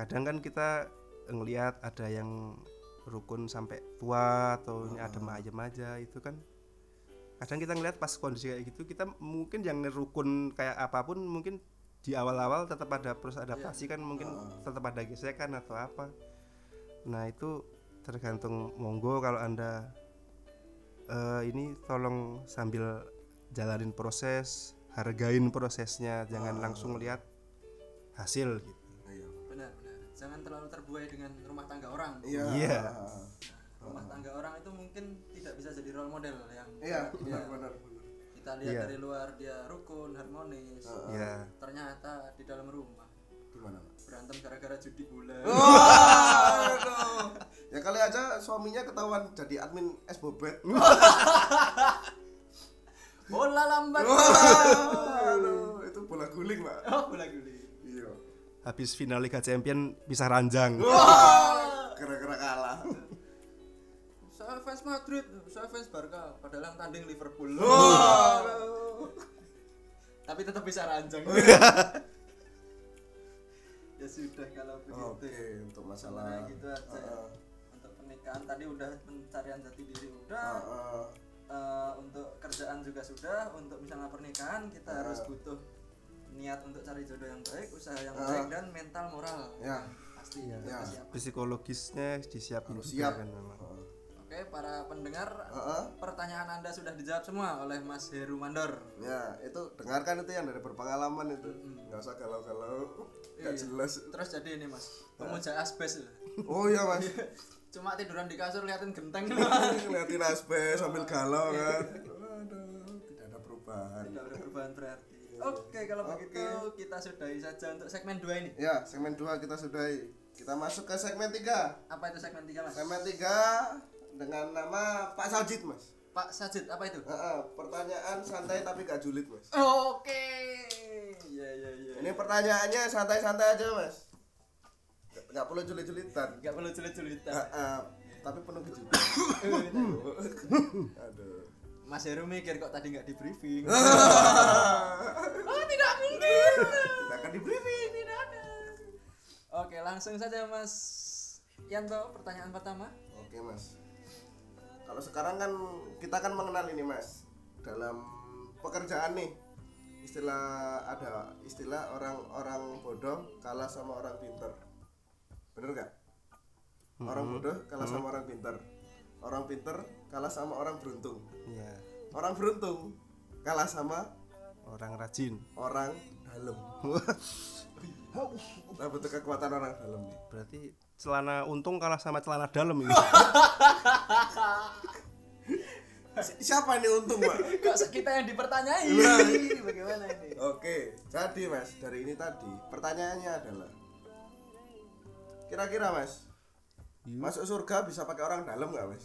kadang kan kita ngelihat ada yang rukun sampai tua atau ini adem ayem aja itu kan kadang kita ngelihat pas kondisi kayak gitu kita mungkin yang rukun kayak apa pun mungkin di awal-awal tetap ada proses adaptasi kan mungkin tetap ada gesekan atau apa. Nah itu tergantung monggo kalau anda eh, ini tolong sambil jalanin proses hargain prosesnya jangan langsung lihat hasil gitu. Iya. benar benar. Jangan terlalu terbuai dengan rumah tangga orang. Iya. Iya. rumah tangga orang itu mungkin tidak bisa jadi role model yang Iya, Iya. benar benar benar. kita lihat Iya. dari luar dia rukun harmonis ya ternyata di dalam rumah Gimana, Pak? berantem gara-gara judi bola Waduh. ya kali aja suaminya ketahuan jadi admin es bobet. bola lambat Waduh, itu bola guling, Pak. oh bola guling Iya. habis final Liga Champion bisa ranjang Gara-gara kalah. Saya fans Madrid saya fans Barca padahal yang tanding Liverpool Waduh. tapi tetap bisa ranjang ya sudah kalau begitu Oke, untuk masalah Nah, gitu aja ya. Heeh. untuk pernikahan tadi udah pencarian jati diri udah Heeh. Eh, untuk kerjaan juga sudah untuk misalnya pernikahan kita Ah. harus butuh niat untuk cari jodoh yang baik usaha yang Ah. baik dan mental moral Ya. pasti Ya. siap psikologisnya disiapin Harus juga siap. kan memang. Oke para pendengar, Heeh. pertanyaan Anda sudah dijawab semua oleh Mas Heru Mandor. Ya, itu dengarkan itu yang dari berpengalaman itu. Nggak usah galau-galau. Nggak Iya. jelas. Terus jadi ini Mas, pemuja asbes. Oh iya, Mas. Cuma tiduran di kasur liatin genteng Ngeliatin asbes sambil galau kan. Waduh, tidak ada perubahan. Tidak ada perubahan berarti. Oke, kalau begitu kita sudahi saja untuk segmen 2 ini. Ya, segmen 2 kita sudahi. Kita masuk ke segmen 3. Apa itu segmen 3, Mas? Segmen 3 dengan nama Pak Sajid, Mas. Pak Sajid, apa itu? Heeh, pertanyaan santai tapi gak julid, Mas. Oke. Iya, iya, iya. Ini pertanyaannya santai-santai aja, Mas. Gak, gak perlu julid-julidan. Enggak perlu sulit-sulitan. Heeh, tapi penuh kejutan. Aduh. Mas Heru mikir kok tadi nggak di briefing. oh, tidak mungkin. Tidak akan di briefing. Tidak ada. Oke, langsung saja Mas Yanto, pertanyaan pertama. Oke, Mas. Kalau sekarang kan kita kan mengenal ini, Mas. Dalam pekerjaan nih. Istilah ada istilah orang-orang bodoh kalah sama orang pinter. Bener gak? Orang bodoh kalah sama orang pinter. Orang pinter kalah sama orang beruntung. ya Orang beruntung kalah sama orang rajin orang dalam. Nah, butuh kekuatan orang dalam nih. berarti celana untung kalah sama celana dalam ini Si- Siapa ini untung, Pak? Kok kita yang dipertanyai? Bagaimana ini? Oke, jadi Mas, dari ini tadi pertanyaannya adalah Kira-kira Mas, Yuk. masuk surga bisa pakai orang dalam nggak Mas?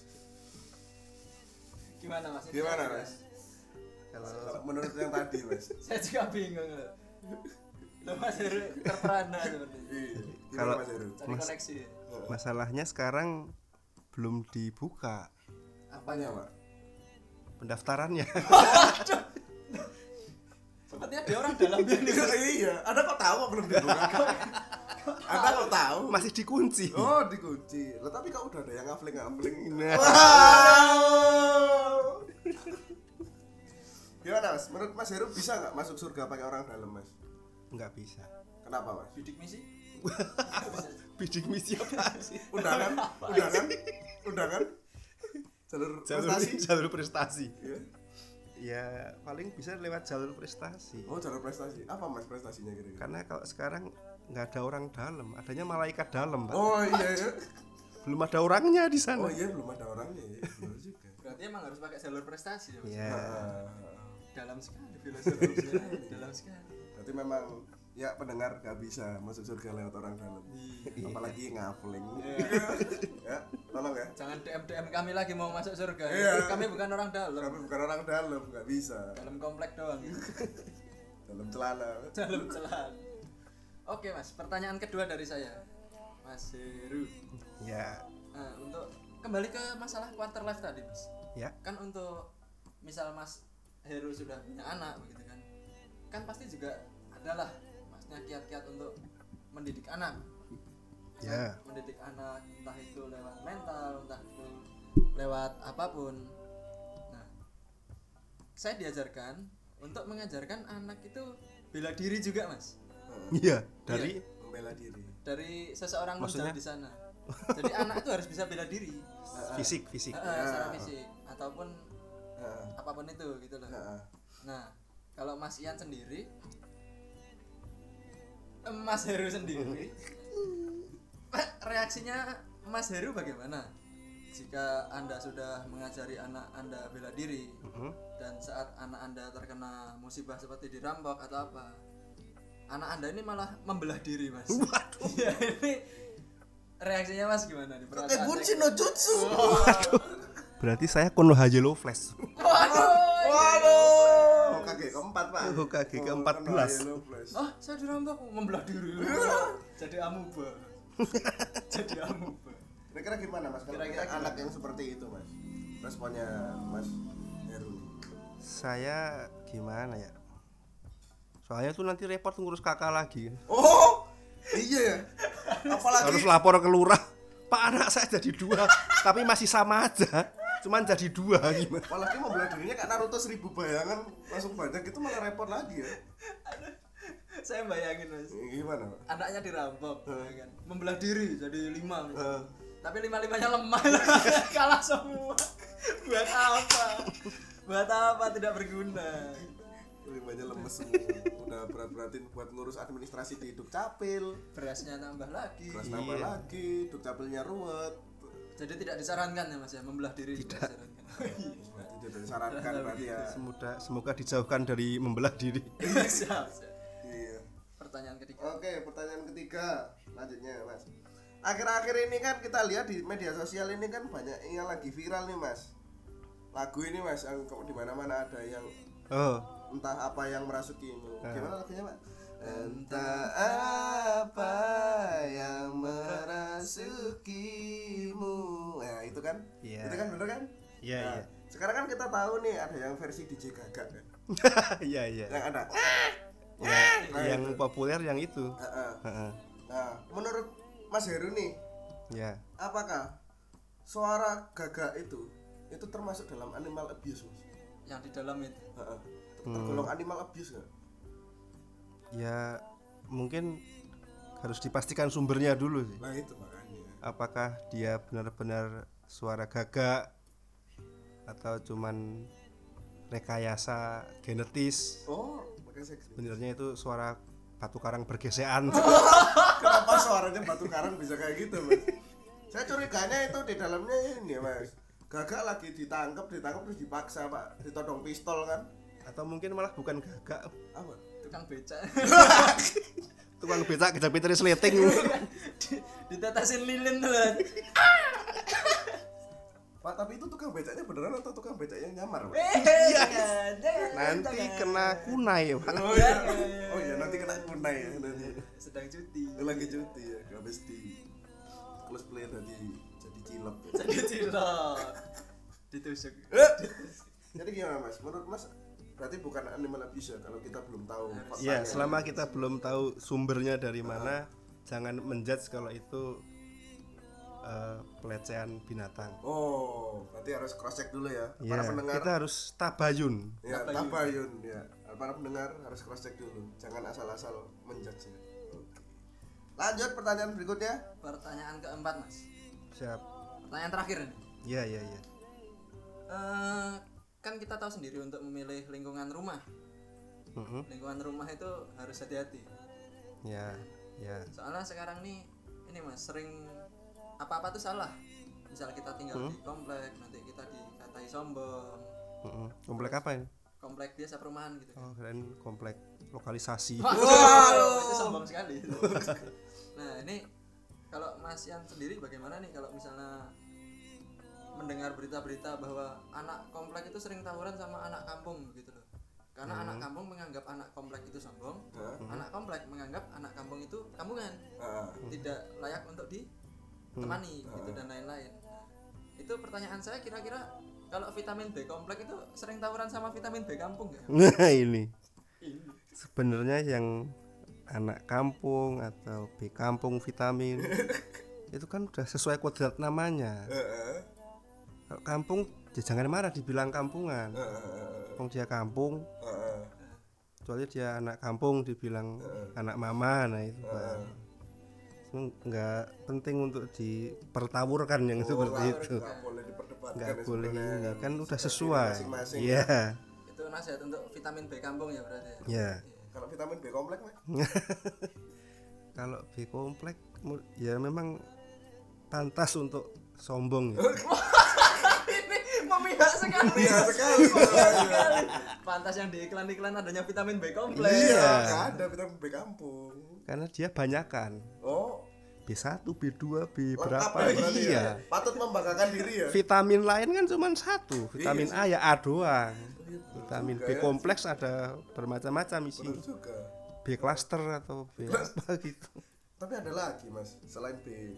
Gimana Mas? Gimana. Mas? kalau Kalau menurut yang tadi Mas. Saya juga bingung loh. Loh Mas Heru terperana seperti. Iya, Kalau- Mas masalahnya sekarang belum dibuka Apanya, Pak? pendaftarannya Sepertinya dia orang dalam ini. iya, Anda kok tahu kok belum dibuka? Anda kok tahu? masih dikunci Oh, dikunci. Lah tapi kok udah ada yang ngafling-ngafling. Nah. Wow. Gimana Mas? Menurut Mas Heru bisa nggak masuk surga pakai orang dalam Mas? Nggak bisa Kenapa Mas? Bidik misi. bidik misi apa sih Undangan, undangan, undangan. Jalur jalur prestasi. jalur prestasi Iya. ya paling bisa lewat jalur prestasi Oh, jalur prestasi. Apa Mas prestasinya kira-kira? karena kalau sekarang nggak ada orang dalam adanya malaikat dalam pak Oh iya, iya. belum ada orangnya di sana Oh iya belum ada orangnya ya. Benar juga. Berarti emang harus pakai jalur prestasi ya. Mas? ya Ah, Dalam sekali filosofinya. dalam sekali. Berarti memang ya pendengar gak bisa masuk surga lewat orang dalam. Iya. Apalagi ngafling. ya, tolong ya. Jangan DM DM kami lagi mau masuk surga. Iya. Kami bukan orang dalam. Kami bukan orang dalam, nggak bisa. Dalam komplek doang. Dalam celana. dalam celah. Oke mas, pertanyaan kedua dari saya, Mas Heru. ya Nah, untuk kembali ke masalah quarter life tadi mas. ya Kan untuk misal Mas Heru sudah punya anak begitu kan, kan pasti juga adalah masnya kiat-kiat untuk mendidik anak. Ya. Mendidik anak entah itu lewat mental, entah itu lewat apa pun. Nah, saya diajarkan untuk mengajarkan anak itu bela diri juga mas iya dari Membela diri. dari seseorang Maksudnya? di sana. Jadi anak itu harus bisa bela diri, fisik fisik Eh, eh, secara fisik ataupun Heeh. apa pun itu gitu loh. Heeh. Nah, kalau Mas Ian sendiri, Mas Heru sendiri, reaksinya Mas Heru bagaimana? Jika anda sudah mengajari anak anda bela diri Mhm. dan saat anak anda terkena musibah seperti dirampok atau apa, anak anda ini malah membelah diri mas. Iya ini reaksinya mas gimana nih? Perasaan no Jutsu. berarti saya Konoha Yellow Flash Waduh. Waduh. Kakek keempat pak. Oh, Oh, keempat kena belas. Ah, saya dirampok membelah diri. Jadi amuba. Jadi amuba. Kira-kira gimana mas? Kira-kira anak gimana? yang seperti itu mas, responnya mas Heru. saya gimana ya soalnya tuh nanti repot ngurus kakak lagi Oh, iya ya. Apalagi harus lapor ke lurah pak anak saya jadi dua tapi masih sama aja cuman jadi dua gimana apalagi mau bela dirinya kayak Naruto seribu bayangan langsung banyak itu malah repot lagi ya. Saya bayangin mas. Gimana? Pak? Anaknya dirampok, ya kan? membelah diri jadi lima. tapi lima limanya lemah kalah semua buat apa buat apa tidak berguna limanya lemes semua udah berat-beratin buat ngurus administrasi di dukcapil berasnya tambah lagi terus nambah Iya. lagi dukcapilnya ruwet jadi tidak disarankan ya mas ya membelah diri tidak disarankan berarti tidak disarankan berarti ya semoga semoga dijauhkan dari membelah diri siap, siap. iya pertanyaan ketiga Oke, pertanyaan ketiga lanjutnya mas. Akhir-akhir ini kan kita lihat di media sosial ini kan banyak yang lagi viral nih mas. Lagu ini mas, yang di mana-mana ada yang oh entah apa yang merasukimu. Ah. Gimana lagunya mas? Entah apa yang merasukimu. Nah itu kan? Iya. Itu kan bener kan? Iya, Nah, iya. Sekarang kan kita tahu nih ada yang versi DJ Gaga kan? iya iya Yang ada. Ya, Nah, yang itu. populer yang itu Heeh. Heeh. Nah, menurut Mas Heru nih, ya apakah suara gagak itu itu termasuk dalam animal abuse mas? yang di dalam itu Heeh. Hmm. tergolong animal abuse nggak? Ya mungkin harus dipastikan sumbernya dulu sih Nah itu makanya. apakah dia benar-benar suara gagak atau cuman rekayasa genetis Oh, sebenarnya itu suara batu karang bergesekan kenapa suaranya batu karang bisa kayak gitu mas? Saya curiganya itu di dalamnya ini mas. Gagak lagi ditangkap, ditangkap terus dipaksa pak, ditodong pistol kan? atau mungkin malah bukan gagak Apa? Tukang becak. Tukang becak kejepit resleting ditetesin lilin tuh Pak tapi itu tukang becaknya beneran atau tukang becak yang nyamar? Pak? eh jangan nanti kena kunai pak. Oh iya, oh iya nanti kena kunai ya nanti. sedang cuti. Lagi cuti ya gak mesti cosplay tadi jadi cilok ya. jadi cilok. Ditusuk. Jadi gimana mas? Menurut mas berarti bukan animal abuse ya kalau kita belum tahu ya selama kita belum tahu sumbernya dari mana jangan menjudge kalau itu eh, pelecehan binatang. Oh berarti harus cross check dulu ya. Ya para pendengar. kita harus tabayun. Ya tabayun. ya para pendengar harus cross check dulu. Jangan asal-asal menjudge. Ya lanjut pertanyaan berikutnya. Pertanyaan keempat mas. Siap. Pertanyaan terakhir nih ya ya ya kan kita tahu sendiri untuk memilih lingkungan rumah. Mhm. lingkungan rumah itu harus hati-hati. Ya ya. Soalnya sekarang nih ini mas sering apa-apa tuh salah. Misal kita tinggal di komplek nanti kita dikatai sombong. Mhm. komplek apa ini? Komplek biasa perumahan gitu kan. Oh keren. Komplek lokalisasi. Waduh, itu sombong sekali nah ini kalau mas yang sendiri bagaimana nih kalau misalnya mendengar berita-berita bahwa anak komplek itu sering tawuran sama anak kampung gitu loh. Karena anak kampung menganggap anak komplek itu sombong anak komplek menganggap anak kampung itu kampungan. Ah, tidak layak untuk ditemani gitu dan lain-lain. Itu pertanyaan saya kira-kira kalau vitamin B komplek itu sering tawuran sama vitamin B kampung ya nah ini. Sebenarnya yang anak kampung atau B kampung vitamin itu kan udah sesuai kodrat namanya kampung ya jangan marah dibilang kampungan. Wong dia kampung. Kecuali dia anak kampung dibilang anak mama nah itu. Cuma nggak penting untuk dipertawurkan yang seperti itu. nggak boleh ya ini kan udah sesuai. iya. Itu nasihat untuk vitamin B kampung ya berarti ya? ya kalau vitamin B komplek kalau B komplek ya memang pantas untuk sombong ya. memihak sekali. Iya sekali. pantas yang di iklan-iklan adanya vitamin B komplek Iya, nggak ada vitamin B kampung. karena dia banyakan. Oh, B1 B2 B lengkap berapa? ya berarti ya. iya Patut membanggakan diri ya. vitamin lain kan cuma satu. Vitamin A ya A doang. Vitamin B ya. kompleks ada bermacam-macam isi. Betul juga. B cluster atau B apa gitu. Tapi ada lagi mas, selain B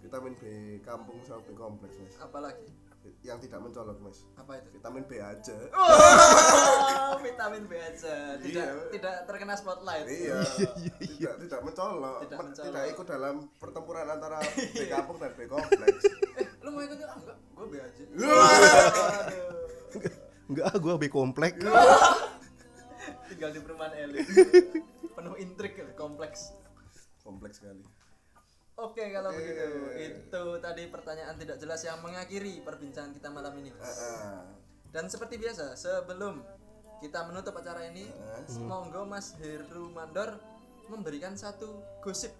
vitamin B kampung sama B kompleks mas, apalagi yang tidak mencolok mas. apa itu? Vitamin B aja. oh, vitamin B aja. Tidak Iya. tidak terkena spotlight. Iya, tidak tidak mencolok, Tidak Me- mencolok. tidak ikut dalam pertempuran antara B kampung dan B kompleks. eh lu mau ikut ah enggak gue B aja. Enggak gua B komplek. Tinggal di perumahan elit. Penuh intrik ya, kompleks. Kompleks sekali. Oke kalau Oke. begitu itu tadi pertanyaan tidak jelas yang mengakhiri perbincangan kita malam ini. Mas. Heeh. Dan seperti biasa sebelum kita menutup acara ini, monggo Mas Heru Mandor memberikan satu gosip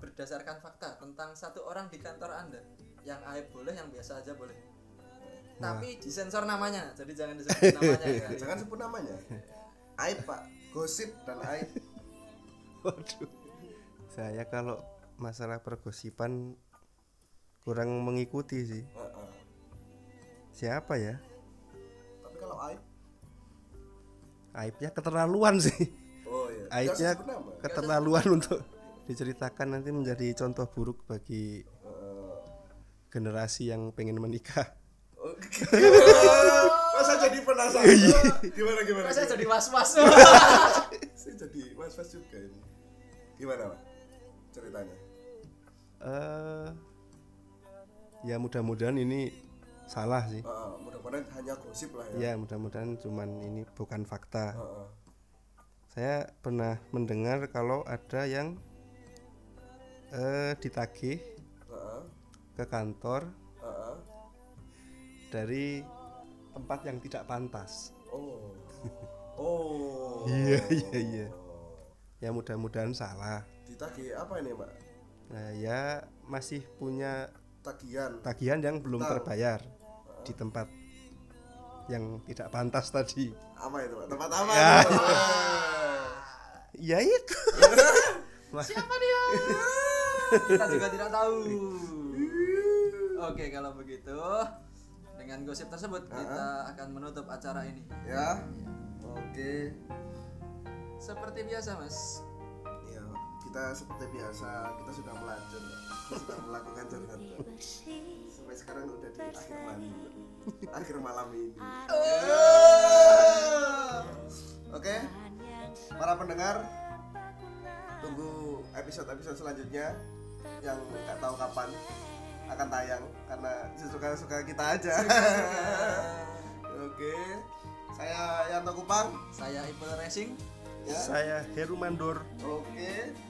berdasarkan fakta tentang satu orang di kantor Anda. Yang aib boleh, yang biasa aja boleh. Tapi disensor namanya, jadi jangan disebut namanya ya. Jangan sebut namanya. Aib pak, gosip dan aib. Waduh. Saya kalau masalah pergosipan kurang mengikuti sih. Heeh. Siapa ya? Tapi kalau aib, Aibnya keterlaluan sih. oh iya. Aibnya keterlaluan untuk diceritakan nanti menjadi contoh buruk bagi generasi yang pengen menikah. Oh, Masa jadi penasaran? Gimana gimana? Kok saya jadi was-was. Saya jadi was-was juga ini. Gimana pak? Ceritanya? Eh ya mudah-mudahan ini salah sih. Heeh, mudah-mudahan hanya gosip lah ya. Ya mudah-mudahan cuman ini bukan fakta. Heeh. Saya pernah mendengar kalau ada yang eh ditagih Heeh. ke kantor Heeh. dari tempat yang tidak pantas. Oh. Oh. Iya iya iya. Ya mudah-mudahan salah. Ditagih apa ini pak? Nah, ya masih punya Tagihan. tagihan yang belum Tahu. terbayar di tempat yang tidak pantas tadi. Apa itu pak? Tempat apa? Ya. itu? Ya itu. Siapa dia? Kita juga tidak tahu. Oke, kalau begitu dengan gosip tersebut kita akan menutup acara ini. ya. Oke. Seperti biasa, Mas. Kita seperti biasa kita sudah melacur, kita sudah melakukan curhat. Sampai sekarang udah di akhir malam, akhir malam ini. Oke, para pendengar, tunggu episode-episode selanjutnya yang nggak tahu kapan akan tayang karena sesuka-suka kita aja. Oke, saya Yanto Kupang. Saya Ipul Racing. Ya. Saya Heru Mandor. Oke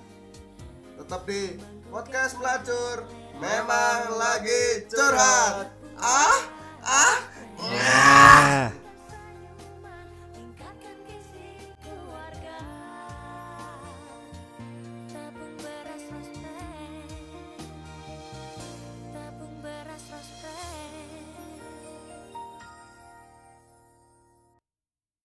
tetap di podcast pelacur memang lagi curhat ah ah, ah.